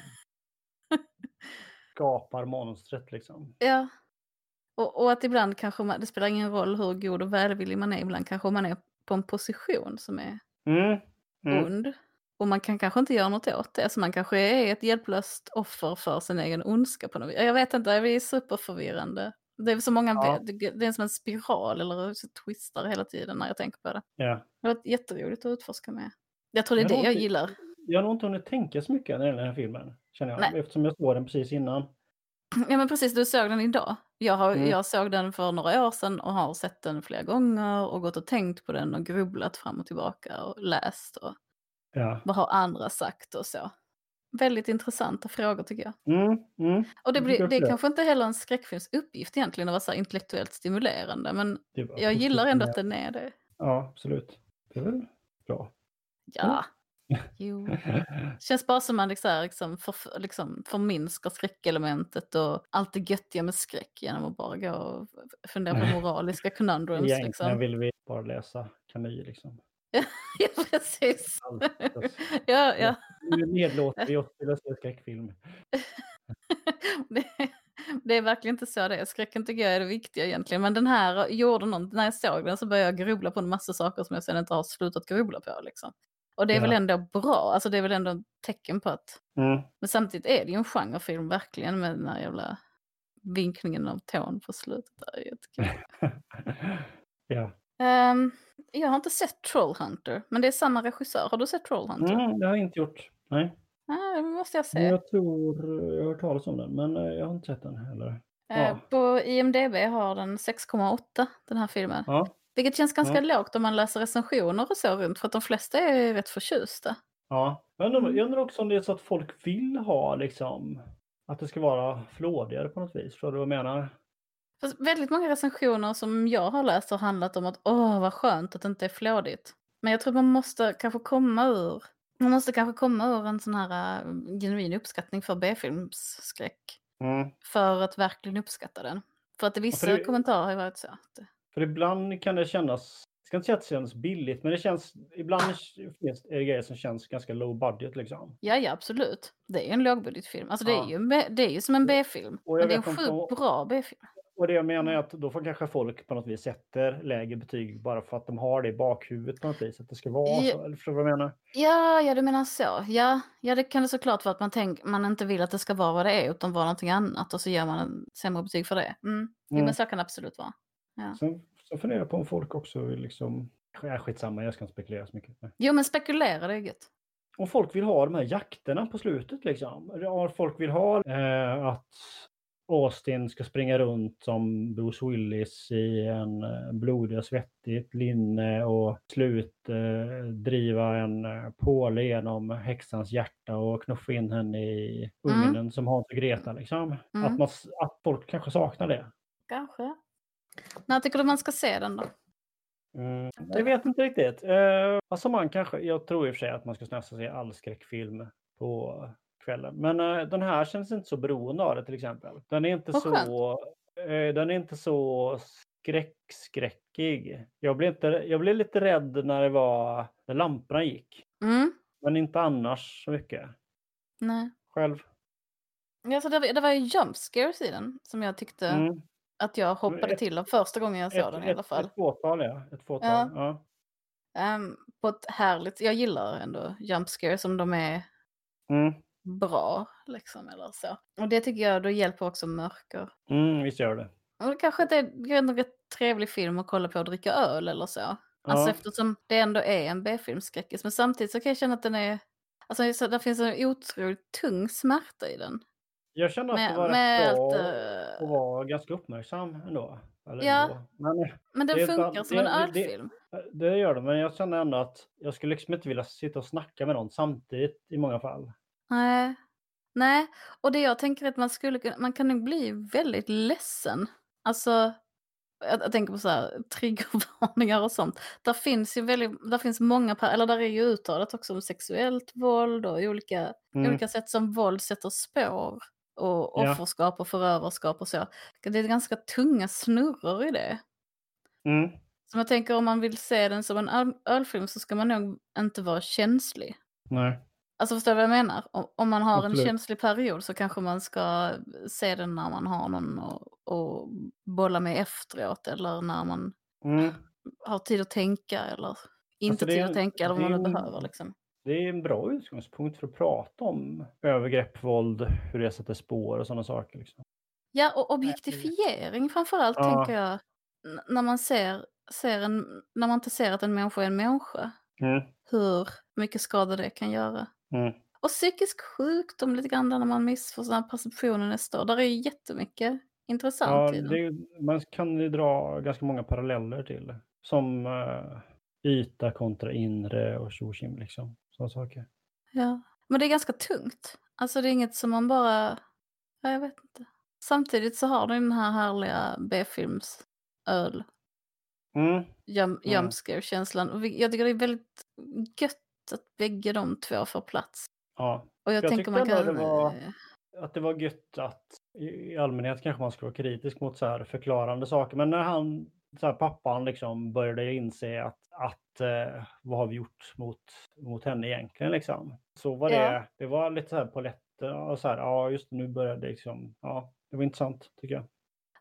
skapar monstret liksom. Ja. Och, och att ibland kanske man, det spelar ingen roll hur god och välvillig man är, ibland kanske man är på en position som är Mm. Mm. ond. Och man kan kanske inte göra något åt det. Så man kanske är ett hjälplöst offer för sin egen ondska på något vis. Jag vet inte, det är superförvirrande. Det är så många, Ja. det är som en spiral eller så twistar hela tiden när jag tänker på det. Ja. Det var jätteroligt att utforska med. Jag tror det är Jag det har jag inte- gillar. Jag har nog inte hunnit tänka så mycket när det gäller den här filmen. Känner jag. Nej. Eftersom jag såg den precis innan. Ja men precis, du såg den idag. Jag, har, Mm. jag såg den för några år sedan och har sett den flera gånger och gått och tänkt på den och grubblat fram och tillbaka och läst och Ja. vad har andra sagt och så. Väldigt intressanta frågor tycker jag. Mm. Mm. Och det, blir, det är kanske inte heller en skräckfilms uppgift egentligen att vara så intellektuellt stimulerande men jag gillar ändå att den är det. Ja, absolut. Det är väl bra. Ja, jo. Känns bara som man liksom, liksom, för, liksom förminskar skräckelementet och allt det göttiga med skräck genom att bara gå och fundera på moraliska conundrums. Egentligen Liksom. vill vi bara läsa Camus liksom. Ja, precis. Ja, ja. Nu nedlåter vi oss till att se skräckfilm. Det, det är verkligen inte så det är. Skräcken tycker jag är det viktiga egentligen. Men den här gjorde något, när jag såg den så började jag grubbla på en massa saker som jag sen inte har slutat grubbla på. Liksom. Och det är Ja. väl ändå bra, alltså det är väl ändå ett tecken på att Mm. Men samtidigt är det ju en genrefilm verkligen med den här jävla vinkningen av tån på slutet. Där. är jättekul. ja. Ehm, jag har inte sett Trollhunter, men det är samma regissör. Har du sett Trollhunter? Mm, det har jag inte gjort. Nej. Nej, det måste jag se. jag tror jag har hört talas om den, men eh, jag har inte sett den heller. Eh, ja. På IMDB har den 6,8 den här filmen. Ja. Vilket känns ganska Ja. lågt om man läser recensioner och så runt, för att de flesta är rätt förtjusta. ja. Jag, undrar, jag undrar också om det är så att folk vill ha liksom att det ska vara flådigare på något vis. Förstår du vad jag menar? Fast väldigt många recensioner som jag har läst har handlat om att åh vad skönt att det inte är flådigt. Men jag tror man måste kanske komma ur, man måste kanske komma ur en sån här äh, genuin uppskattning för B-filmsskräck. Mm. För att verkligen uppskatta den. För att vissa för det- kommentarer har ju varit så. Att, För ibland kan det kännas, jag ska inte säga att det känns billigt, men det känns, ibland finns det grejer som känns ganska low budget liksom. ja, ja absolut. Det är ju en lågbudgetfilm. Alltså det, Ja. är ju det är ju som en B-film. Men det är en sjukt bra B-film. Och det jag menar är att då får kanske folk på något vis sätter lägre betyg bara för att de har det i bakhuvudet på något vis. Att det ska vara Ja. så. Eller förstår du vad jag menar? Ja, ja du menar så. Ja, ja det kan det såklart vara att man, tänk, man inte vill att det ska vara vad det är utan vara någonting annat och så ger man en sämre betyg för det. Mm. Jo, Mm. men så kan det absolut vara. Sen, sen funderar jag på om folk också vill liksom... Ja, skitsamma, jag ska inte spekulera så mycket. Jo, men spekulera det är gött. Om folk vill ha de här jakterna på slutet liksom. Om folk vill ha eh, att Austin ska springa runt som Bruce Willis i en eh, blodig och svettigt linne och slut eh, driva en eh, påle genom häxans hjärta och knuffa in henne i Mm. ugnen som Hans och Greta liksom. Mm. Att, man, att folk kanske saknar det. Kanske. När tycker du man ska se den då? Mm, jag vet inte riktigt. Eh, alltså man kanske, jag tror i och för sig att man ska nästan se all skräckfilm på kvällen. Men eh, den här känns inte så beroende av det till exempel. Den är inte Vad så, eh, den är inte så skräckskräckig. Jag blev, inte, jag blev lite rädd när det var, när lamporna gick. Mm? Men inte annars så mycket. Nej. Själv. Alltså, det, var- det var ju jump scares i den som jag tyckte Mm. Att jag hoppade Ett- till av första gången jag såg Ett, den i alla fall. ett fåtal ja. Ett fåtal. Ja. Ja. Ehm, på ett härligt, jag gillar ändå jump scares om de är Mm. bra liksom eller så. Och det tycker jag då hjälper också mörker. Mm, visst gör det. Och det kanske inte är, det är en rätt trevlig film att kolla på och dricka öl eller så. Alltså Ja. eftersom det ändå är en B-filmskräckis. Men samtidigt så kan jag känna att den är, alltså så där finns en otroligt tung smärta i den. Jag känner att det Med, var rätt bra eh, att vara ganska uppmärksam ändå. Ja. ändå. Men, eh, men den det funkar inte- som det- en det- ölfilm. det gör det, men jag känner ändå att jag skulle liksom inte vilja sitta och snacka med någon samtidigt i många fall. Nej. Nej, och det jag tänker är att man skulle man kan nog bli väldigt ledsen. Alltså, jag, jag tänker på så här triggervarningar och sånt. Där finns ju väldigt, där finns många, eller där är ju uttalat också om sexuellt våld och olika, Mm. olika sätt som våld sätter spår. Och Ja. offerskap och förövarskap och så. Det är ganska tunga snurror i det. Mm. Så jag tänker om man vill se den som en öl- ölfilm så ska man nog inte vara känslig. Nej. Alltså förstår du vad jag menar? Om, man har Absolut. en känslig period så kanske man ska se den när man har någon att bolla med efteråt eller när man Mm. har tid att tänka eller inte Alltså, tid en- att tänka eller vad man nu behöver liksom. Det är en bra utgångspunkt för att prata om övergrepp, våld, hur det sätter spår och sådana saker. Liksom. Ja, och objektifiering framförallt Ja. tänker jag. N- när man ser, ser en, när man inte ser att en människa är en människa. Mm. Hur mycket skada det kan göra. Mm. Och psykisk sjukdom lite grann när man missförstår perceptionen nästa år. Där är ju jättemycket intressant Ja, det är, man kan ju dra ganska många paralleller till. Som eh, yta kontra inre och tjokim liksom. Sådana saker. Ja. Men det är ganska tungt. Alltså det är inget som man bara... Ja, jag vet inte. Samtidigt så har den här härliga B-films öl. Mm. Jump, Mm. jump scare-känslan. Och Jag tycker det är väldigt gött att bägge de två får plats. Ja, Och jag, Jag tänker man kan... det var- att det var gött att i, allmänhet kanske man skulle vara kritisk mot så här förklarande saker. Men när han, så här, pappan liksom började inse att, att eh, vad har vi gjort mot, mot henne egentligen liksom. Så var det, Ja. det var lite så här på lätten och så här, ja just nu började det liksom, ja det var intressant tycker jag.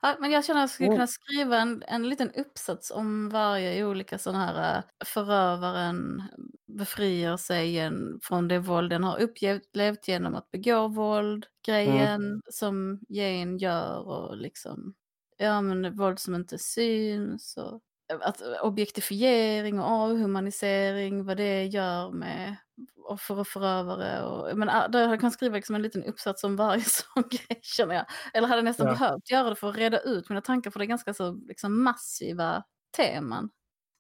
Ja, men jag känner att jag skulle Mm. kunna skriva en, en liten uppsats om varje olika sån här eh, förövaren befriar sig igen från det våld den har upplevt genom att begå våld, grejen Mm. som Jane gör och liksom, ja men våld som inte syns och att objektifiering och avhumanisering, vad det gör med offer och förövare. Och, men där jag kan skriva liksom en liten uppsats om varje sån grej känner jag. Eller hade nästan Ja. behövt göra det för att reda ut mina tankar för det är ganska så liksom, massiva teman.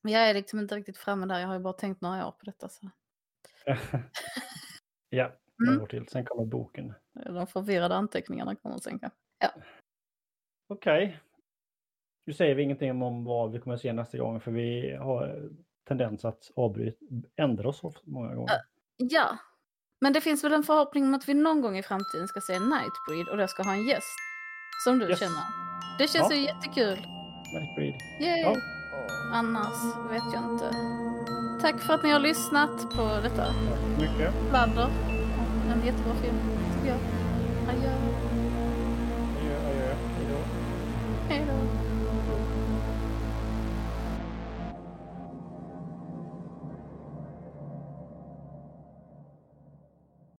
Men jag är liksom inte riktigt framme där, jag har ju bara tänkt några år på detta. Så. ja, några Mm. år till. Sen kommer boken. De förvirrade anteckningarna kommer sen kanske. Okej. Nu säger vi ingenting om vad vi kommer att se nästa gång för vi har tendens att avbryta, ändra oss många gånger. Ja, men det finns väl en förhoppning om att vi någon gång i framtiden ska se Nightbreed och då ska ha en gäst. Som du Yes. känner. Det känns Ja. ju jättekul. Nightbreed. Yay! Ja. Annars vet jag inte. Tack för att ni har lyssnat på detta Tack så mycket. pladder. En jättebra film, tycker jag. Adjö.